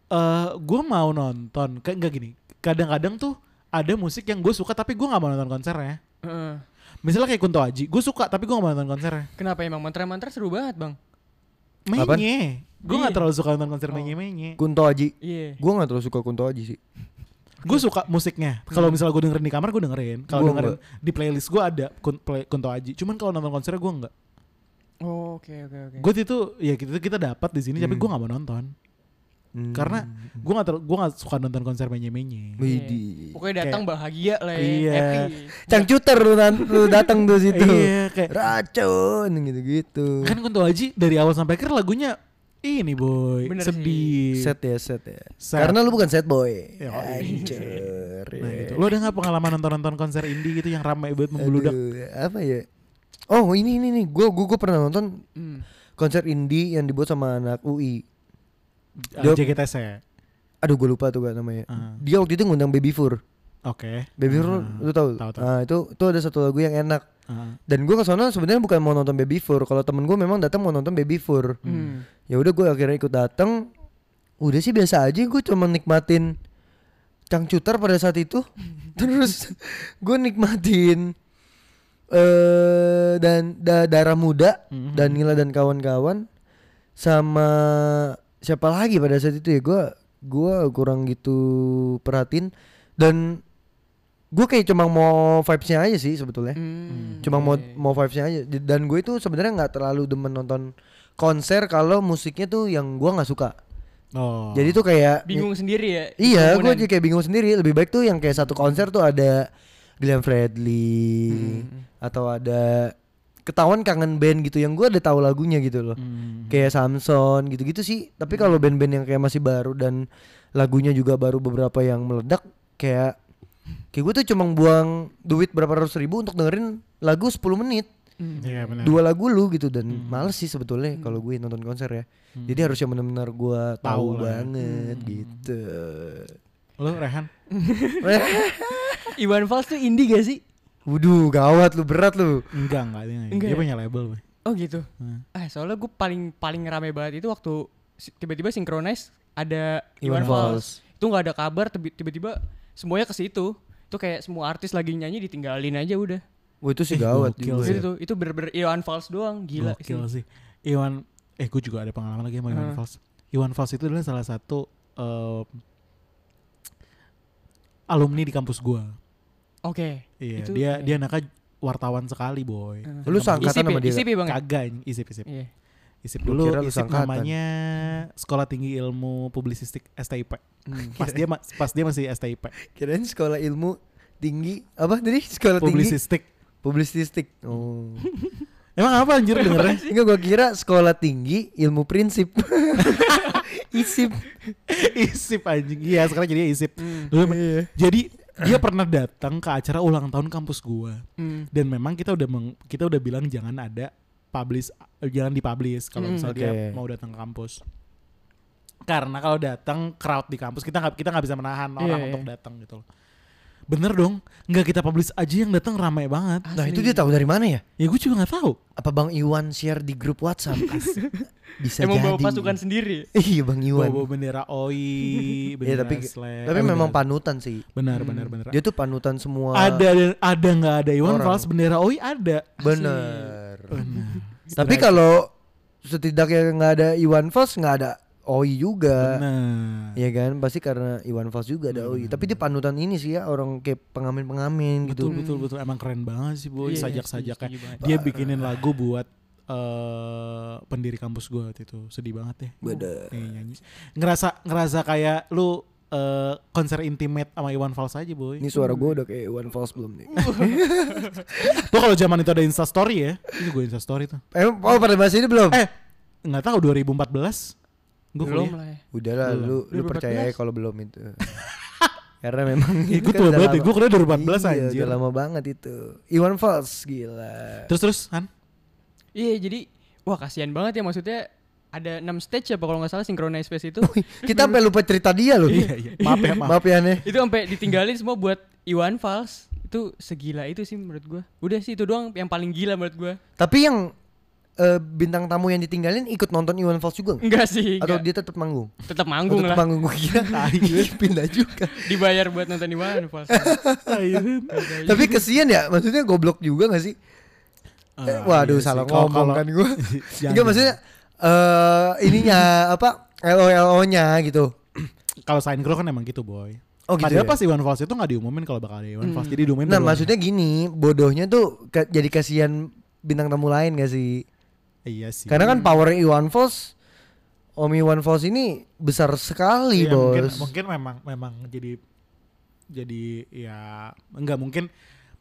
eh gue mau nonton kayak enggak gini kadang-kadang tuh ada musik yang gue suka tapi gue nggak mau nonton konsernya Heeh. misalnya kayak Kunto Aji gue suka tapi gue nggak mau nonton konsernya Kenapa emang mantra-mantra seru banget bang? Menye gue nggak Iya. terlalu suka nonton konser Oh. menye menye Kunto Aji. Iya. Gue gak terlalu suka Kunto Aji sih. gue suka musiknya kalau misalnya gue dengerin di kamar gue dengerin kalau dengerin di playlist gue ada Kun- play- Kunto Aji cuman kalau nonton konsernya gue nggak Oh, oke oke oke. gue itu ya kita kita dapat di sini tapi Hmm. gue nggak mau nonton Hmm. karena gue nggak ter- gue nggak suka nonton konser menye menye Widih. Pokoknya datang bahagia lah ya. Iya. Happy. Cangcuter lu, lu datang tuh situ. iya kayak Racun gitu-gitu. kan Kunto Aji dari awal sampai akhir lagunya ini boy Bener sedih Set ya, set ya. Set. Karena lu bukan set boy. Ya, Anjir. Nah gitu. Lo ada nggak pengalaman nonton-nonton konser indie gitu yang ramai banget membludak? Aduh, apa ya? Oh ini ini nih, gue gue pernah nonton Hmm. konser indie yang dibuat sama anak UI. Uh, Dia- JGTC. ya? Aduh gue lupa tuh gak namanya. Ah. Dia waktu itu ngundang Baby Fur. Oke. Baby Fur Ah. lu tahu? Tahu, tahu. Nah itu itu ada satu lagu yang enak. Ah. Dan gue ke sana sebenarnya bukan mau nonton Baby Fur. Kalau temen gue memang datang mau nonton Baby Fur. Hmm. Ya udah gue akhirnya ikut datang. Udah sih biasa aja. Gue cuma nikmatin cangcuter pada saat itu. [laughs] Terus gue nikmatin eh dan da- darah muda Mhm. Danila dan kawan-kawan sama siapa lagi pada saat itu ya gue gua kurang gitu perhatiin dan gue kayak cuma mau vibesnya aja sih sebetulnya Hmm. cuma mau mau vibesnya aja dan gue itu sebenarnya nggak terlalu demen nonton konser kalau musiknya tuh yang gua nggak suka Oh. jadi tuh kayak bingung sendiri ya. iya gue jadi kayak bingung sendiri lebih baik tuh yang kayak satu konser tuh ada Glenn Fredly Hmm. atau ada ketahuan kangen band gitu yang gue udah tahu lagunya gitu loh Hmm. kayak Samson gitu-gitu sih tapi kalau band-band yang kayak masih baru dan lagunya juga baru beberapa yang meledak kayak kayak gue tuh cuma buang duit berapa ratus ribu untuk dengerin lagu 10 menit Hmm. Iya benar. dua lagu lu gitu dan Hmm. males sih sebetulnya kalau gue nonton konser ya Hmm. jadi harus yang benar-benar gue tahu banget Hmm. gitu Lo Rehan? [laughs] Iwan Fals tuh indie gak sih? Waduh gawat lu berat lu Enggak, enggak. Dia, Enggak dia ya? punya label, boy. Oh gitu. Hmm. Ah soalnya gue paling paling rame banget itu waktu tiba-tiba synchronize ada Iwan Iwan Fals. Fals. Itu nggak ada kabar tiba- tiba-tiba semuanya ke situ. Itu kayak semua artis lagi nyanyi ditinggalin aja udah. Wah itu sih Eh, gawat juga sih. ya. Itu itu bener-bener Iwan Fals doang gila Gokil sih. sih. Iwan eh gue juga ada pengalaman lagi sama Iwan Hmm. Fals. Iwan Fals itu adalah salah satu eh, alumni di kampus gua. Oke. Iya, Itu- dia iya. dia anaknya wartawan sekali, boy. Hmm. Lu seangkatan Isip sama ya, dia isip ya bang. ya? Kagak, isip isip. Iya. Isip dulu, kira isip namanya Sekolah Tinggi Ilmu Publisistik STIP. Hmm. Pas dia pas dia masih STIP. Kirain sekolah ilmu tinggi apa tadi sekolah tinggi Publisistik. publisistik oh [laughs] Emang apa anjir dengernya? [laughs] enggak gua kira sekolah tinggi ilmu prinsip [laughs] isip isip anjing. Iya, sekarang jadi isip. Hmm. Dulu- Jadi dia pernah datang ke acara ulang tahun kampus gua. Hmm. Dan memang kita udah meng- kita udah bilang jangan ada publish eh, jangan dipublish kalau Hmm, misalnya dia mau datang ke kampus. Karena kalau datang crowd di kampus kita nggak kita nggak bisa menahan Iya, orang iya. untuk datang gitu loh. Bener dong, nggak kita publish aja yang datang ramai banget. nah itu dia tahu dari mana ya Ya gue juga nggak tahu. apa bang Iwan share di grup WhatsApp [laughs] bisa Emang jadi bawa pasukan sendiri. iya bang Iwan Bawa bendera OI, [laughs] Iya bendera tapi Slack. tapi Eh, memang bener. panutan sih benar Hmm. benar benar. dia tuh panutan semua ada dan ada nggak ada Iwan. Fals bendera OI ada. bener Benar. tapi kalau setidaknya nggak ada Iwan Fals nggak ada OI juga Benar. Iya kan pasti karena Iwan Fals juga ada OI tapi dia panutan ini sih ya orang kayak pengamen-pengamen gitu Betul betul betul emang keren banget sih boy Iya, sajak-sajaknya. banget. Dia bikinin lagu buat eh pendiri kampus gua waktu itu. Sedih banget ya. Bener. Iya, nyanyi. Ngerasa ngerasa kayak lu eh, konser intimate sama Iwan Fals aja boy. ini suara gue udah kayak Iwan Fals belum nih [laughs] Tuh kalau zaman itu ada Insta Story ya. Ini gue Insta Story tuh. eh oh pada bahas ini belum Eh nggak tahu 2014. Gue Belum lah ya. udahlah Belum. lu lu 2014. percaya ya kalau belum itu [laughs] karena memang itu gue tua udah banget ya. lama. Gue kuliah 2014 Iya, anjir. udah lama banget itu Iwan Fals gila Terus terus Han? Iya jadi wah kasihan banget ya maksudnya ada 6 stage apa kalau nggak salah synchronize space itu. kita sampai lupa cerita dia loh Iya iya. Maaf ya maaf. maaf ya nih itu sampai ditinggalin semua buat Iwan Fals. Itu segila itu sih menurut gua. Udah sih itu doang yang paling gila menurut gua. tapi yang eh, bintang tamu yang ditinggalin ikut nonton Iwan Fals juga nggak? Enggak sih. Atau Atau dia tetap manggung? tetap Oh, manggung tetap lah. manggung [laughs] gue kira [laughs] pindah juga. Dibayar buat nonton Iwan Fals. Tapi kesian ya, maksudnya goblok juga gak sih? Eh, Ah, waduh iya salah sih. Ngomong kalau- kan gue. [laughs] Enggak maksudnya eh ininya apa LO-LO-nya gitu. kalau sign crew kan emang gitu boy. Oh gitu Padahal ya? pas Iwan Fals itu nggak diumumin kalau bakal ada Iwan Fals. Jadi diumumin Nah maksudnya gini, bodohnya tuh ke- jadi kasihan bintang tamu lain gak sih? Iya sih. Karena kan power Iwan Fals, Om Iwan Fals ini besar sekali Iya, bos. mungkin mungkin memang memang jadi jadi ya enggak mungkin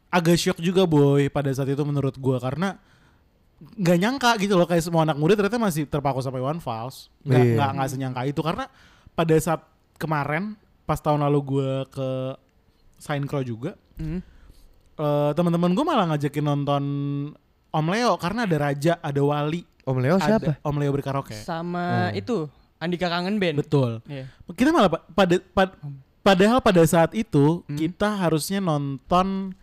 agak shock juga boy pada saat itu menurut gua karena nggak nyangka gitu loh kayak semua anak muda ternyata masih terpaku sampai One Falls nggak Iya. nggak nggak senyangka itu karena pada saat kemarin pas tahun lalu gua ke Sign Crow juga Hmm. eh teman-teman gue malah ngajakin nonton Om Leo karena ada Raja ada Wali Om Leo ada siapa? Om Leo berkaraoke Sama itu Andika Kangen Band. betul Iya. kita malah pa- pada pad- padahal pada saat itu Hmm. kita harusnya nonton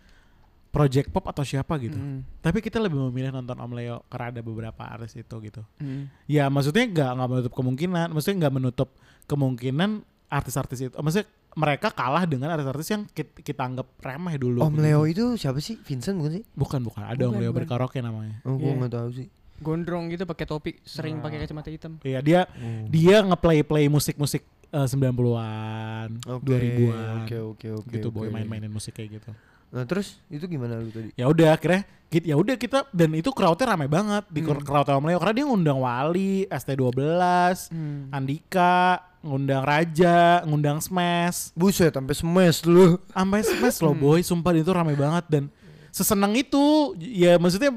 Project Pop atau siapa gitu. Hmm. Tapi kita lebih memilih nonton Om Leo karena ada beberapa artis itu gitu. Hmm. Ya maksudnya nggak nggak menutup kemungkinan, maksudnya nggak menutup kemungkinan artis-artis itu, maksudnya mereka kalah dengan artis-artis yang kita, kita anggap remeh dulu. Om gitu. Leo itu siapa sih? Vincent bukan sih? Bukan bukan, ada Om Bukan, Leo bukan. berkaraoke namanya. Oh, gue Iya. nggak tahu sih. Gondrong gitu pakai topi, sering Nah. pakai kacamata hitam. Iya dia Oh. dia ngeplay play musik-musik eh, 90-an, Oke, 2000-an. Oke, oke, oke. gitu oke. boy main-mainin musik kayak gitu. Nah, terus itu gimana lu tadi? ya udah akhirnya ya udah kita dan itu crowdnya rame banget di Hmm. crowdnya Om Leo karena dia ngundang Wali, ST12, Hmm. Andika, ngundang Raja, ngundang Smash, Buset, sampai smash lu. sampai Smash loh boy, sumpah itu rame banget dan seseneng itu ya maksudnya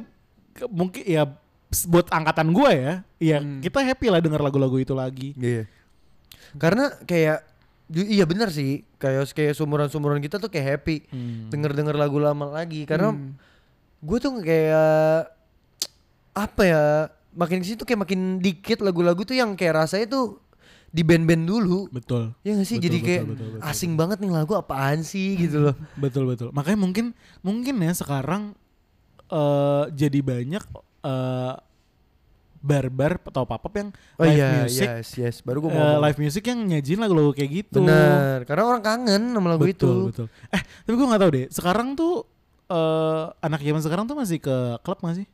mungkin ya buat angkatan gua ya, ya Hmm. kita happy lah denger lagu-lagu itu lagi. Iya. Karena kayak iya benar sih, kayak kayak sumuran-sumuran kita tuh kayak happy Hmm. denger-denger lagu lama lagi karena Hmm. gue tuh kayak [tsk] apa ya makin ke sini tuh kayak makin dikit lagu-lagu tuh yang kayak rasanya tuh di band-band dulu Betul. ya gak sih Betul, jadi betul, kayak betul, betul, asing banget nih lagu apaan sih [laughs] gitu loh Betul betul. Makanya mungkin mungkin ya sekarang eh jadi banyak eh bar-bar atau pop-up yang oh live iya music yes yes baru eh, mau live music yang nyajin lagu-lagu kayak gitu. bener karena orang kangen sama lagu betul, itu Betul. Eh, tapi gue nggak tahu deh. Sekarang tuh eh anak zaman sekarang tuh masih ke klub gak sih?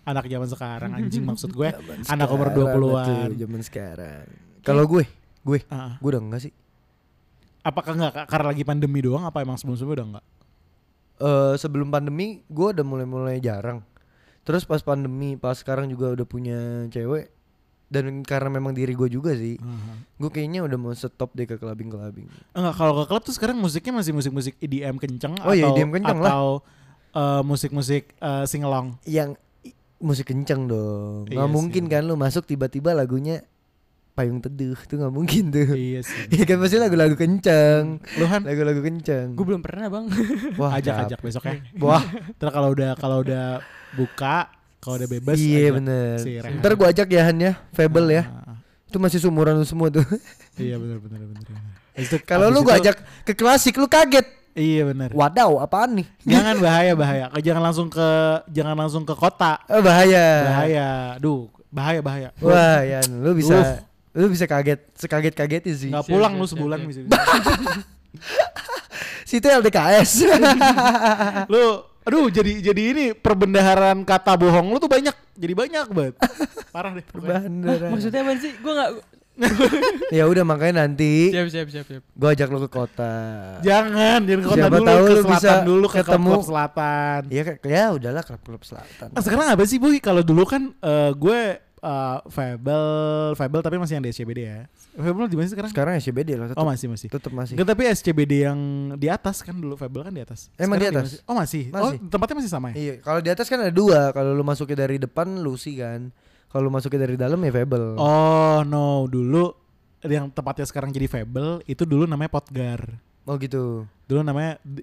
Anak zaman sekarang anjing [laughs] maksud gue. anak umur Sekarang 20-an. betul, zaman sekarang kalau gue gue Ah, gue udah enggak sih apakah nggak karena lagi pandemi doang apa emang sebelum-sebelumnya udah enggak? eh sebelum pandemi gue udah mulai-mulai jarang. Terus pas pandemi, pas sekarang juga udah punya cewek dan karena memang diri gue juga sih, gue kayaknya udah mau stop deh ke clubbing clubbing. Enggak, kalau ke klub tuh sekarang musiknya masih musik-musik EDM kenceng Oh iya, atau EDM kenceng lah. atau eh, musik-musik eh, singelong. Yang musik kenceng dong, Iya nggak sih. mungkin kan lu masuk tiba-tiba lagunya payung teduh tuh nggak mungkin tuh. iya sih. Iya kan pasti lagu-lagu kenceng, Lu Han lagu-lagu kenceng. Gue belum pernah bang. Wah ajak-ajak capek. besok ya. Wah Terus kalau udah kalau udah buka, kalau udah bebas iya ajak bener. si Rehan. Ntar gue ajak ya Han ya, Fable ya. Ah, ah, Itu masih sumuran lu semua tuh. iya benar. Habis [laughs] itu- Kalau lu gue ajak ke klasik lu kaget. Iya benar. Wadaw, apaan nih? Jangan bahaya bahaya. Jangan langsung ke jangan langsung ke kota. Oh, bahaya. Bahaya. Duh, bahaya bahaya. Wah, ya lu bisa lu bisa kaget, sekaget kagetin sih. Nggak Siap, pulang siap, lu siap, sebulan bisa. [laughs] Situ LDKS. lu aduh jadi jadi ini perbendaharaan kata bohong lu tuh banyak. Jadi banyak banget. Parah deh. Beneran. [laughs] Maksudnya apa sih? Gue nggak. [laughs] ya udah makanya nanti Siap siap siap siap. gua ajak lu ke kota. Jangan, jangan ke kota Siapa dulu, tahu ke lu selatan bisa dulu, ke ketemu. klub selatan. Iya kayak ya udahlah klub-klub selatan. Nah, sekarang apa sih boy? Kalau dulu kan eh, gue eh, Fable, Fable tapi masih yang di SCBD ya. Fable di mana sih sekarang? Sekarang SCBD lah tetap. Oh masih masih. Tetap masih. Enggak tapi SCBD yang di atas kan dulu Fable kan di atas. Emang di Sekarang atas? mana sih? Oh masih. Masih. Oh tempatnya masih sama ya? Iya, kalau di atas kan ada dua. Kalau lu masuknya dari depan Lucy kan. Kalau lu masuknya dari dalam ya Fable. Oh no, dulu yang tempatnya sekarang jadi Fable itu dulu namanya Potgar. Oh gitu. Dulu namanya di-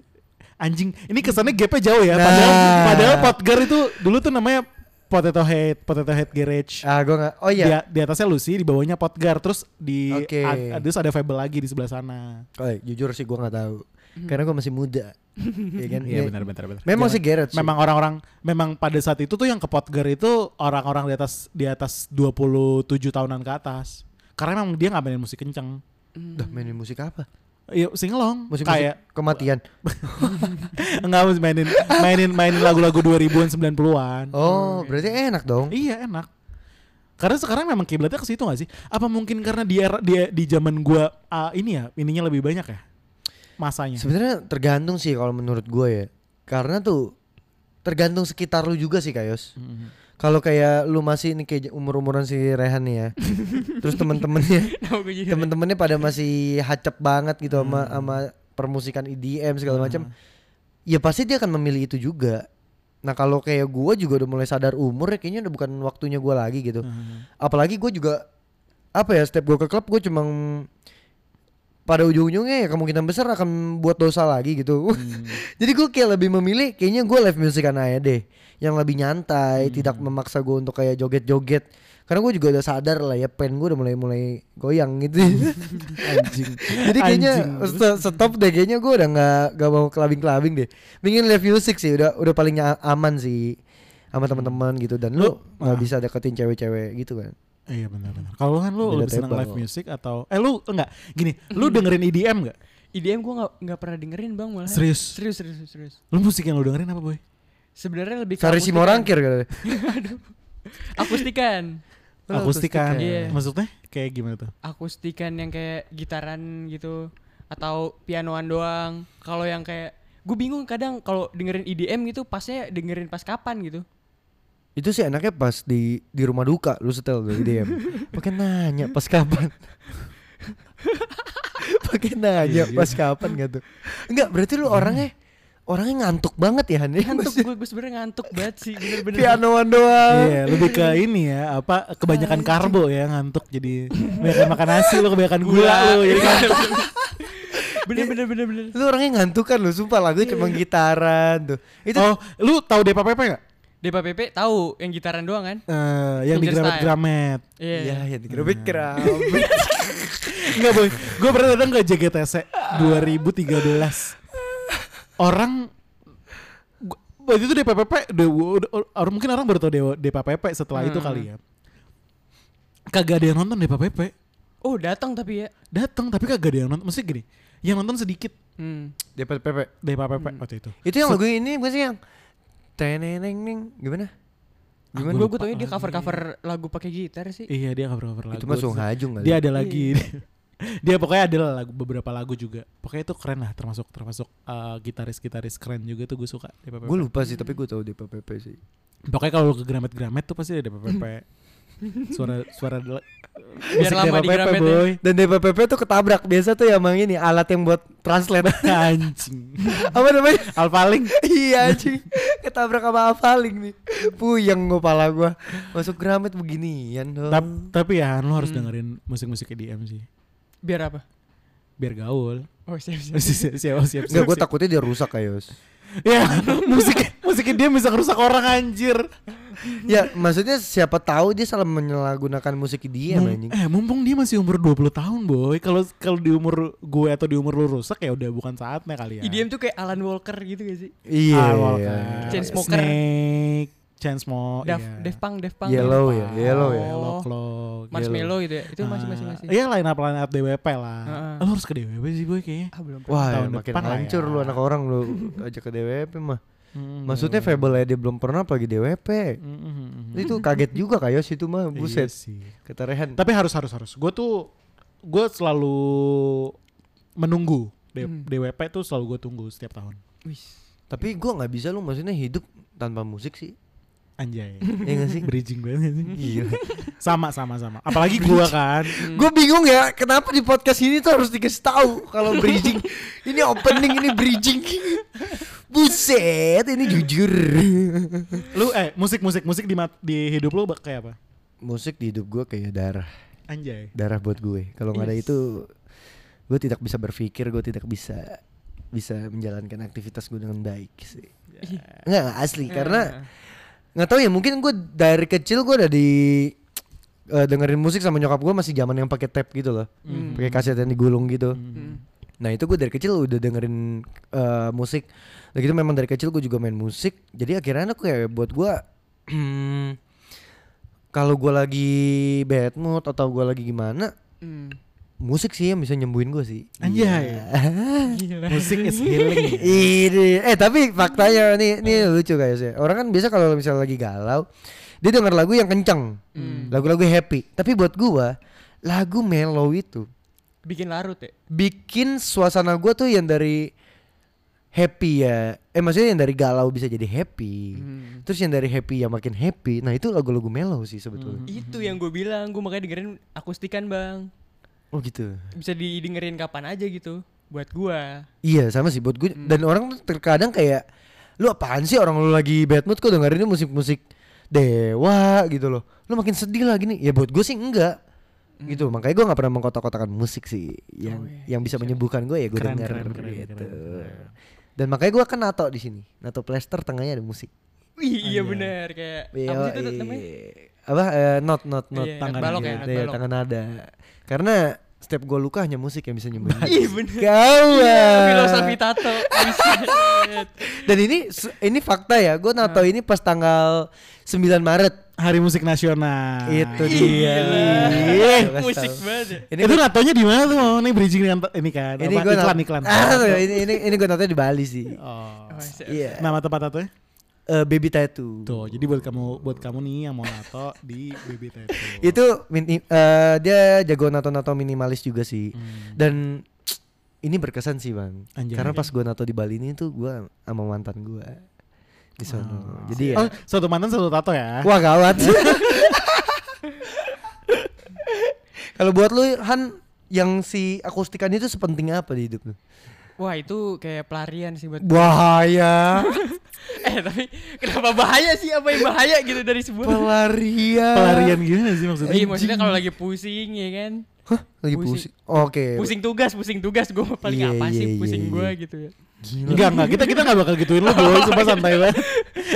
anjing. Ini kesannya gapnya jauh ya. Nah. Padahal padahal Potgar itu dulu tuh namanya Potato Head, Potato Head Garage. Ah, gua nggak. Oh Di, iya. di atasnya Lucy, di bawahnya Potgar, terus di Oke. ad- terus ada Fable lagi di sebelah sana. Oh, iya, jujur sih gua nggak tahu. karena gue masih muda. [laughs] ya kan? Iya Ya, benar benar benar. Memang Jangan- sih sih. Memang orang-orang memang pada saat itu tuh yang ke Potger itu orang-orang di atas di atas 27 tahunan ke atas. Karena memang dia nggak mainin musik kenceng. Dah mainin musik apa? Iya singelong Musik kayak kematian. [laughs] enggak harus mainin mainin mainin lagu-lagu 2000-an 90-an. Oh, berarti enak dong. Iya enak. Karena sekarang memang kiblatnya ke situ gak sih? Apa mungkin karena di era dia di zaman gua ah, ini ya ininya lebih banyak ya masanya? Sebenarnya tergantung sih kalau menurut gue ya. Karena tuh tergantung sekitar lu juga sih Kayos. Mhm. Kalau kayak lu masih ini kayak umur-umuran si Rehan nih ya. [laughs] Terus temen-temennya temen-temennya pada masih hacep banget gitu sama Hmm. sama permusikan EDM segala macam. Ya pasti dia akan memilih itu juga. Nah kalau kayak gua juga udah mulai sadar umur ya kayaknya udah bukan waktunya gua lagi gitu. Mhm. Apalagi gue juga apa ya setiap gua ke klub gue cuma pada ujung-ujungnya ya kemungkinan besar akan buat dosa lagi gitu. [laughs] Hmm. Jadi gue kayak lebih memilih kayaknya gue live musikan aja deh yang lebih nyantai, tidak memaksa gue untuk kayak joget-joget. Karena gue juga udah sadar lah ya pen gue udah mulai-mulai goyang gitu. [laughs] Anjing. Jadi kayaknya Anjing. st- stop deh kayaknya gue udah nggak nggak mau kelabing-kelabing deh. Pengen live music sih udah udah paling aman sih sama teman-teman gitu dan lu Lu- nggak ah. bisa deketin cewek-cewek gitu kan. Iya benar-benar. Kalau lu kan lu Beda lebih senang live music atau eh lu enggak gini, lu dengerin EDM enggak? IDM gue nggak nggak pernah dengerin bang malah. Serius? Serius serius serius. Lu musik yang lu dengerin apa, Boy? Sebenarnya lebih ke Sari akustikan. Simorangkir katanya. [laughs] Akustikan. [laughs] Oh, Akustikan. Iya. Maksudnya kayak gimana tuh? Akustikan yang kayak gitaran gitu atau pianoan doang. Kalau yang kayak gue bingung kadang kalau dengerin IDM gitu pasnya dengerin pas kapan gitu. Itu sih enaknya pas di di rumah duka lu setel dari DM. Pakai nanya pas kapan. [laughs] Pakai nanya Iya, pas kapan gitu. Enggak, berarti lu orangnya orangnya ngantuk banget ya Han ya? Ngantuk gue gue sebenarnya ngantuk banget sih bener-bener. Pianoan doang. Iya, lebih ke ini ya, apa kebanyakan karbo ya ngantuk jadi kebanyakan makan nasi lu kebanyakan gula lu jadi ngantuk. [laughs] bener bener bener bener. Lu orangnya ngantuk kan lu, sumpah lagu cuma gitaran tuh. Itu Oh, lu tahu Depa Pepe enggak? Depa Pepe tahu yang gitaran doang kan? Eh, yang di Fingerstyle. Gramet-Gramet. Iya. Iya, ya digerobek kerabet. Enggak [laughs] boy, gue pernah datang ke JGTC 2013. Orang waktu itu DPPP, orang mungkin orang baru tau Dewa- DPPP setelah itu Hmm. kali ya. Kagak ada yang nonton DPPP. Oh datang tapi ya. Datang tapi kagak ada yang nonton. Maksudnya gini, yang nonton sedikit Hmm. Pepe. DPPP waktu itu. Itu yang lagu ini bukan sih yang teneneng gimana? Gimana? Gue gue tau dia lagi. cover cover lagu pakai gitar sih. Iya dia cover cover lagu. Itu mah Sung Hajung kali. Dia ada lagi. [laughs] dia pokoknya ada lagu beberapa lagu juga. Pokoknya itu keren lah termasuk termasuk uh, gitaris-gitaris keren juga tuh gue suka DPPP. Gue lupa sih, tapi gue tahu Dapat Pepe sih. Pokoknya kalau ke Gramet-Gramet tuh pasti ada DPPP. [laughs] suara suara Biar musik lama di DPPP, Gramet ya. boy. Dan DPPP tuh ketabrak biasa tuh yang emang ini alat yang buat translate. [laughs] Anjing. Apa namanya? Alpaling. iya anjing. Ketabrak sama Avaling nih. Puyeng kepala gua. Masuk Gramet beginian dong. Tap- tapi ya lu harus Hmm. dengerin musik-musik EDM sih. Biar apa? Biar gaul. Oh siap siap. [laughs] siap siap siap. Enggak, gue takutnya dia rusak kayos. Ya, [laughs] musik musiknya dia bisa ngerusak orang anjir. [laughs] ya, maksudnya siapa tahu dia salah menyalahgunakan musik dia Mum- anjing. eh mumpung dia masih umur 20 tahun boy kalau kalau di umur gue atau di umur lu rusak ya udah bukan saatnya kali ya IDM tuh kayak Alan Walker gitu gak sih? Iya. Ah, iya. Walker. Chainsmoker. Snake Chainsmoker Daf, iya. Def Punk, Def Punk. Yellow ya, yellow ya. Yellow Claw Marshmallow gitu ya. Itu masih masih Ah, masih. Iya line up line up DWP lah Heeh. Lu harus ke DWP sih boy kayaknya Ah belum. Wah, ya, Tahun makin hancur ya. lu anak orang lu [laughs] ajak ke DWP mah. Hmm, Maksudnya. Fable aja dia belum pernah apalagi DWP. Hmm, hmm, hmm, hmm. Itu kaget juga kayos itu mah, Iya buset. sih. Kata Rehan. Tapi harus harus harus. Gue tuh gue selalu menunggu D- Hmm. DWP tuh selalu gue tunggu setiap tahun. Wih. Tapi gua nggak bisa lu maksudnya hidup tanpa musik sih. Anjay. Iya gak sih? Bridging banget sih. Gila. Sama sama sama. Apalagi gua kan. Gue bingung ya, kenapa di podcast ini tuh harus dikasih tahu kalau bridging. ini opening, ini bridging. Buset, ini jujur. Lu eh musik musik musik di di hidup lu kayak apa? Musik di hidup gue kayak darah, Anjay. darah buat gue. Kalau nggak ada Yes. itu, gue tidak bisa berpikir, gue tidak bisa bisa menjalankan aktivitas gue dengan baik sih. Nggak, asli, karena nggak tahu ya mungkin gue dari kecil gue udah di eh, dengerin musik sama nyokap gue masih zaman yang pakai tape gitu loh, Hmm. pakai kaset yang digulung gitu. Hmm. Hmm. Nah itu gue dari kecil udah dengerin eh, musik. Nah gitu memang dari kecil gue juga main musik. Jadi akhirnya aku kayak buat gue [clears throat] kalau gue lagi bad mood atau gue lagi gimana, Hmm. musik sih yang bisa nyembuhin gue sih. Anjay. Gila. Musik is healing. [laughs] Ini, eh tapi faktanya nih, nih lucu kayaknya. Orang kan biasa kalau misalnya lagi galau, dia denger lagu yang kenceng, lagu-lagu happy. Tapi buat gua, lagu mellow itu Bikin larut ya. bikin suasana gua tuh yang dari happy ya, eh maksudnya yang dari galau bisa jadi happy. Hmm. Terus yang dari happy yang makin happy, nah itu lagu-lagu mellow sih sebetulnya. Itu yang gue bilang, gue makanya dengerin akustikan bang. Oh gitu. Bisa didengerin kapan aja gitu. Buat gua. Iya sama sih buat gue dan orang terkadang kayak lu apaan sih orang lu lagi bad mood kok dengerin musik-musik dewa gitu loh lu makin sedih lagi nih ya buat gue sih enggak gitu makanya gue nggak pernah mengkotak-kotakan musik sih yang yang bisa menyembuhkan gue ya gue keren, gitu keren. dan makanya gue kan nato di sini nato plaster tengahnya ada musik Wih, iya bener kayak apa sih itu namanya? apa eh, not not not Iya, tangan balok ya, iya, Iya, balok. tangan nada karena setiap gue luka hanya musik yang bisa nyembuhin [laughs] Iya bener. kawan Filosofi tato. [laughs] Buset. Dan ini ini fakta ya. Gue nato ini pas tanggal 9 Maret. Hari musik nasional. Itu dia. kasih Musik banget. ya. Ini itu natonya di mana tuh? Oh, ini bridging dengan ini kan. ini gue iklan iklan. Ah, ini ini ini gue natonya di Bali sih. Oh. Oh. Iya. Nama tempat tatonya? Eh, baby tattoo. Tuh, jadi buat kamu buat kamu nih yang mau nato di BB Tattoo. Itu mini- eh, dia jago nato-nato minimalis juga sih. Hmm. Dan [tsk] ini berkesan sih bang. Anjay. Karena pas gue nato di Bali ini tuh gue sama mantan gue di sono. Jadi ya. Oh, satu mantan satu tato ya. Wah gawat. [laughs] Kalau buat lu Han yang si akustikan itu sepenting apa di hidup lu? Wah itu kayak pelarian sih buat Bahaya. [laughs] Eh tapi kenapa bahaya sih Apa yang bahaya gitu dari sebuah Pelarian. Pelarian gimana sih maksudnya? Iya maksudnya kalau lagi pusing ya kan Hah? Lagi Pusing. pusing. Oke. Pusing tugas Pusing tugas Gue paling Iya, apa iya, sih iya, Pusing gue gitu ya Gila. Enggak, enggak. Kita kita enggak bakal gituin lu, boy. Sumpah santai banget.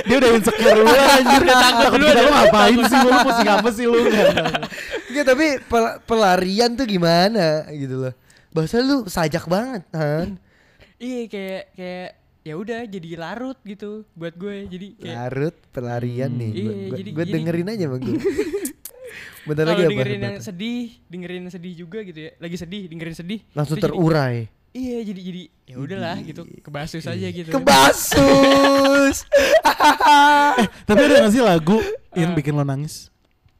Dia udah insecure lu anjir. Udah takut udah lu ngapain sih? Lu pusing apa sih lu? Enggak. Enggak, tapi pel- pelarian tuh gimana gitu loh. Bahasa lu sajak banget, Han. Iya kayak Kayak ya udah jadi larut gitu buat gue jadi kayak Larut pelarian nih. Iya, Gua- gua- jadi- gua jadi- dengerin aja bang gue. [laughs] Bentar lagi apa? dengerin yang sedih dengerin yang sedih juga gitu ya lagi sedih dengerin sedih Langsung itu jadi- terurai. Iya jadi jadi ya udahlah gitu kebasus aja gitu Kebasus. [laughs] Tapi ada gak sih lagu yang bikin lo nangis?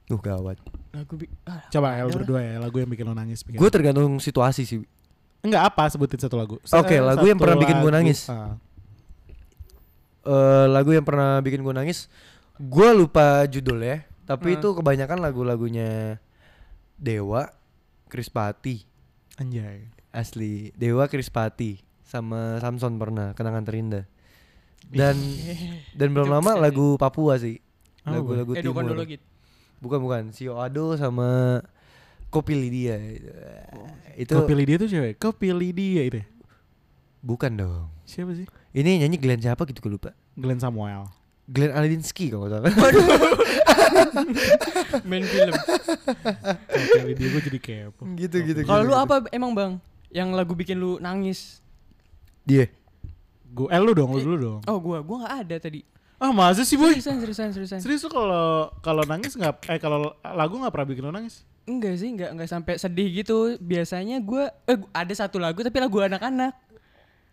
Tuh gawat. lagu bi- ah, Coba ya lah. berdua ya, lagu yang bikin lo nangis. Gue tergantung situasi sih. Enggak apa, sebutin satu lagu. Oke, Eh, lagu yang pernah bikin gua lagu. nangis. Ah. eh lagu yang pernah bikin gue nangis gue lupa judulnya tapi Hmm. itu kebanyakan lagu-lagunya Dewa Krispati Anjay. Asli. Dewa Krispati sama Samson pernah kenangan terindah. Dan dan belum Itu lama keren lagu Papua sih. Oh, lagu-lagu Edo timur. bukan bukan. Sio Ado sama Kopi Lydia itu Kau pilih dia tuh cewek. Kau pilih dia itu. ya? bukan dong. Siapa sih? ini nyanyi Glenn siapa gitu gue lupa. Glenn Samuel. Glenn Alinsky kalau nggak salah. [laughs] Main film. Pilih dia gue jadi kepo. gitu gitu kalau lu apa emang bang yang lagu bikin lu nangis dia Gue, eh lu dong, lu dulu dong. oh gua gua nggak ada tadi Ah masa sih boy? seriusan seriusan seriusan Serius tuh kalau kalau nangis nggak eh kalau lagu nggak pernah bikin lo nangis? enggak sih enggak enggak sampai sedih gitu biasanya gua eh gua- ada satu lagu tapi lagu anak-anak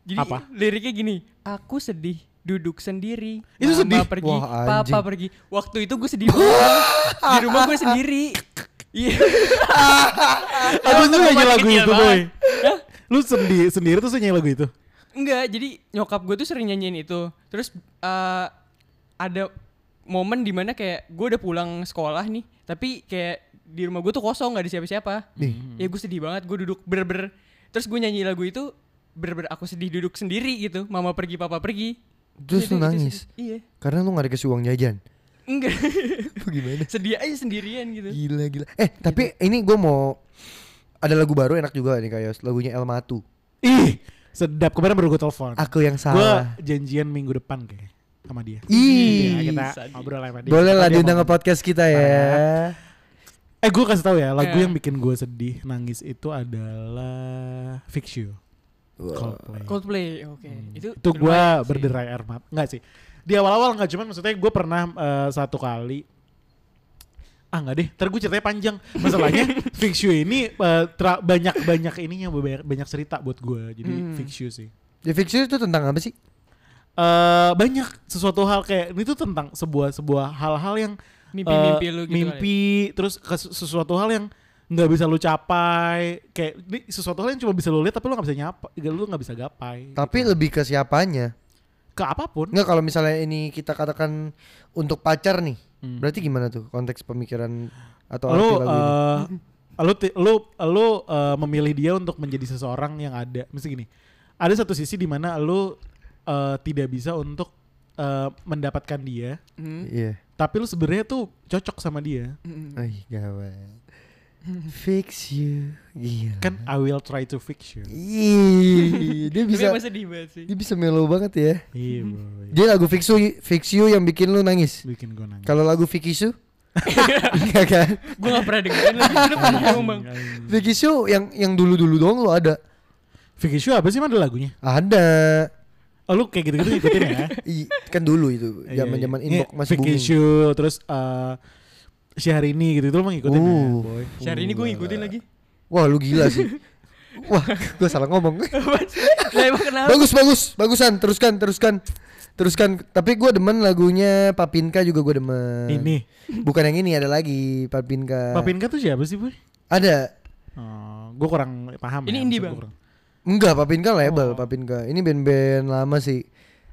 jadi Apa? liriknya gini aku sedih duduk sendiri Itu Mama sedih? pergi Wah, papa pergi waktu itu gue sedih banget [laughs] di rumah gue sendiri iya [laughs] Aku tuh nyanyi lagu itu boy. Lu sendiri sendiri tuh nyanyi lagu itu? Enggak, jadi nyokap gue tuh sering nyanyiin itu. Terus eh, ada momen di mana kayak gue udah pulang sekolah nih, tapi kayak di rumah gue tuh kosong nggak ada siapa-siapa. Nih. Ya gue sedih banget, gue duduk ber-ber. Terus gue nyanyi lagu itu ber-ber aku sedih duduk sendiri gitu. Mama pergi, papa pergi. Terus Itu- lu itu nangis? Iya. Karena lu gak dikasih uang jajan Enggak. Gimana? sedih aja sendirian gitu. Gila gila Eh tapi ini gue mau Ada lagu baru enak juga nih kayak Lagunya El Matu Ih, sedap. Kemarin baru gue telepon. Aku yang Gue salah janjian minggu depan kayak sama dia. Ih Ya, kita sadis. ngobrol sama dia. Boleh lah diundang ke podcast kita ya Eh gue kasih tahu ya, lagu Eh. yang bikin gue sedih, nangis itu adalah Fix You. Coldplay. Coldplay, oke. Itu itu gue berderai air mata. Nggak sih. Di awal-awal nggak cuman maksudnya gue pernah eh, satu kali. Ah nggak deh. Ntar gue ceritanya panjang. Masalahnya [laughs] Fix You ini eh, tra- banyak banyak ininya banyak, banyak cerita buat gue jadi Hmm. Fix You sih. The Fixer itu tentang apa sih? eh banyak. Sesuatu hal kayak ini tuh tentang sebuah sebuah hal-hal yang mimpi-mimpi eh, lu gitu mimpi terus kes- sesuatu hal yang nggak bisa lu capai kayak ini sesuatu hal yang cuma bisa lu lihat tapi lu nggak bisa nyapa lu nggak bisa gapai Tapi gitu. lebih ke siapanya. ke apa pun Enggak kalau misalnya ini kita katakan untuk pacar nih. Hmm. Berarti gimana tuh konteks pemikiran atau lu arti lagu ini? eh, lu lu lu eh, memilih dia untuk menjadi seseorang yang ada mesti gini ada satu sisi di mana lu eh, tidak bisa untuk eh, mendapatkan dia. Hmm. Iya. tapi lu sebenarnya tuh cocok sama dia Hmm. Ay, gawat. Fix you. Gila. kan I will try to fix you Ih, dia bisa sedih banget sih. dia bisa melo banget ya. iya Dia lagu Fix You, Fix You yang bikin lu nangis. bikin gue nangis Kalau lagu Fix You? Enggak [laughs] kan? Gue gak pernah dengerin lagi. Lu pernah ngomong bang? Fix You yang yang dulu-dulu doang lu ada. Fix you apa sih mana lagunya Ada. oh lu kayak gitu-gitu ngikutin ya [laughs] Ih, kan dulu itu Iya, zaman-zaman iya. inbox Ini masih Fix booming. you terus eh Syahrini gitu itu lu mah ngikutin ya Uh. boy Hari ini gue ngikutin lagi. Wah, lu gila sih. [laughs] Wah, gue salah ngomong. [laughs] Lah emang kenapa? bagus, bagus, bagusan. Teruskan, teruskan. Teruskan. Tapi gue demen lagunya Papinka juga gue demen. ini Bukan yang ini, ada lagi Papinka. Papinka tuh siapa sih boy Ada. Oh, gue kurang paham Ini ya, indie, Bang? kurang. Enggak, Papinka label, Oh. Papinka. Ini band-band lama sih.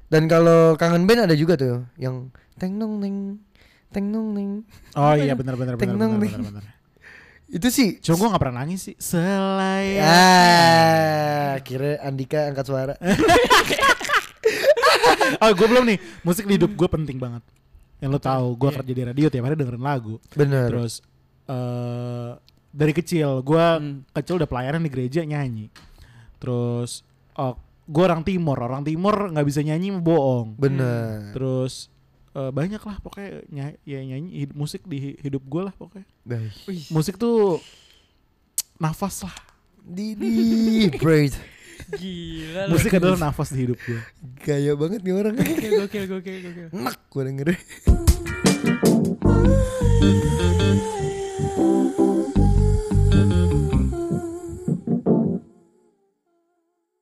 Dan kalau kangen band ada juga tuh yang teng nong neng teng nong neng. Oh iya benar benar benar benar benar ning. [laughs] Itu sih. Cuma gue gak pernah nangis sih. Selain Ah, kira Andika angkat suara. [laughs] Oh gue belum nih. Musik di hidup gue penting banget. Yang lo tahu, gue kerja di radio tiap hari dengerin lagu. Bener. Terus eh dari kecil, gue Hmm. kecil udah pelayanan di gereja nyanyi. Terus oh, gue orang timur, orang timur nggak bisa nyanyi bohong. Bener. Terus eh, banyak lah pokoknya nyanyi, ya nyanyi hid- musik di hi- hidup gue lah pokoknya. Wih, Musik tuh nafas lah. Didi [laughs] Braid. gila. Musik adalah nafas di hidup gue. Gaya banget nih orang. Gokil, gokil, gokil, gokil. Enak gue dengerin. [laughs]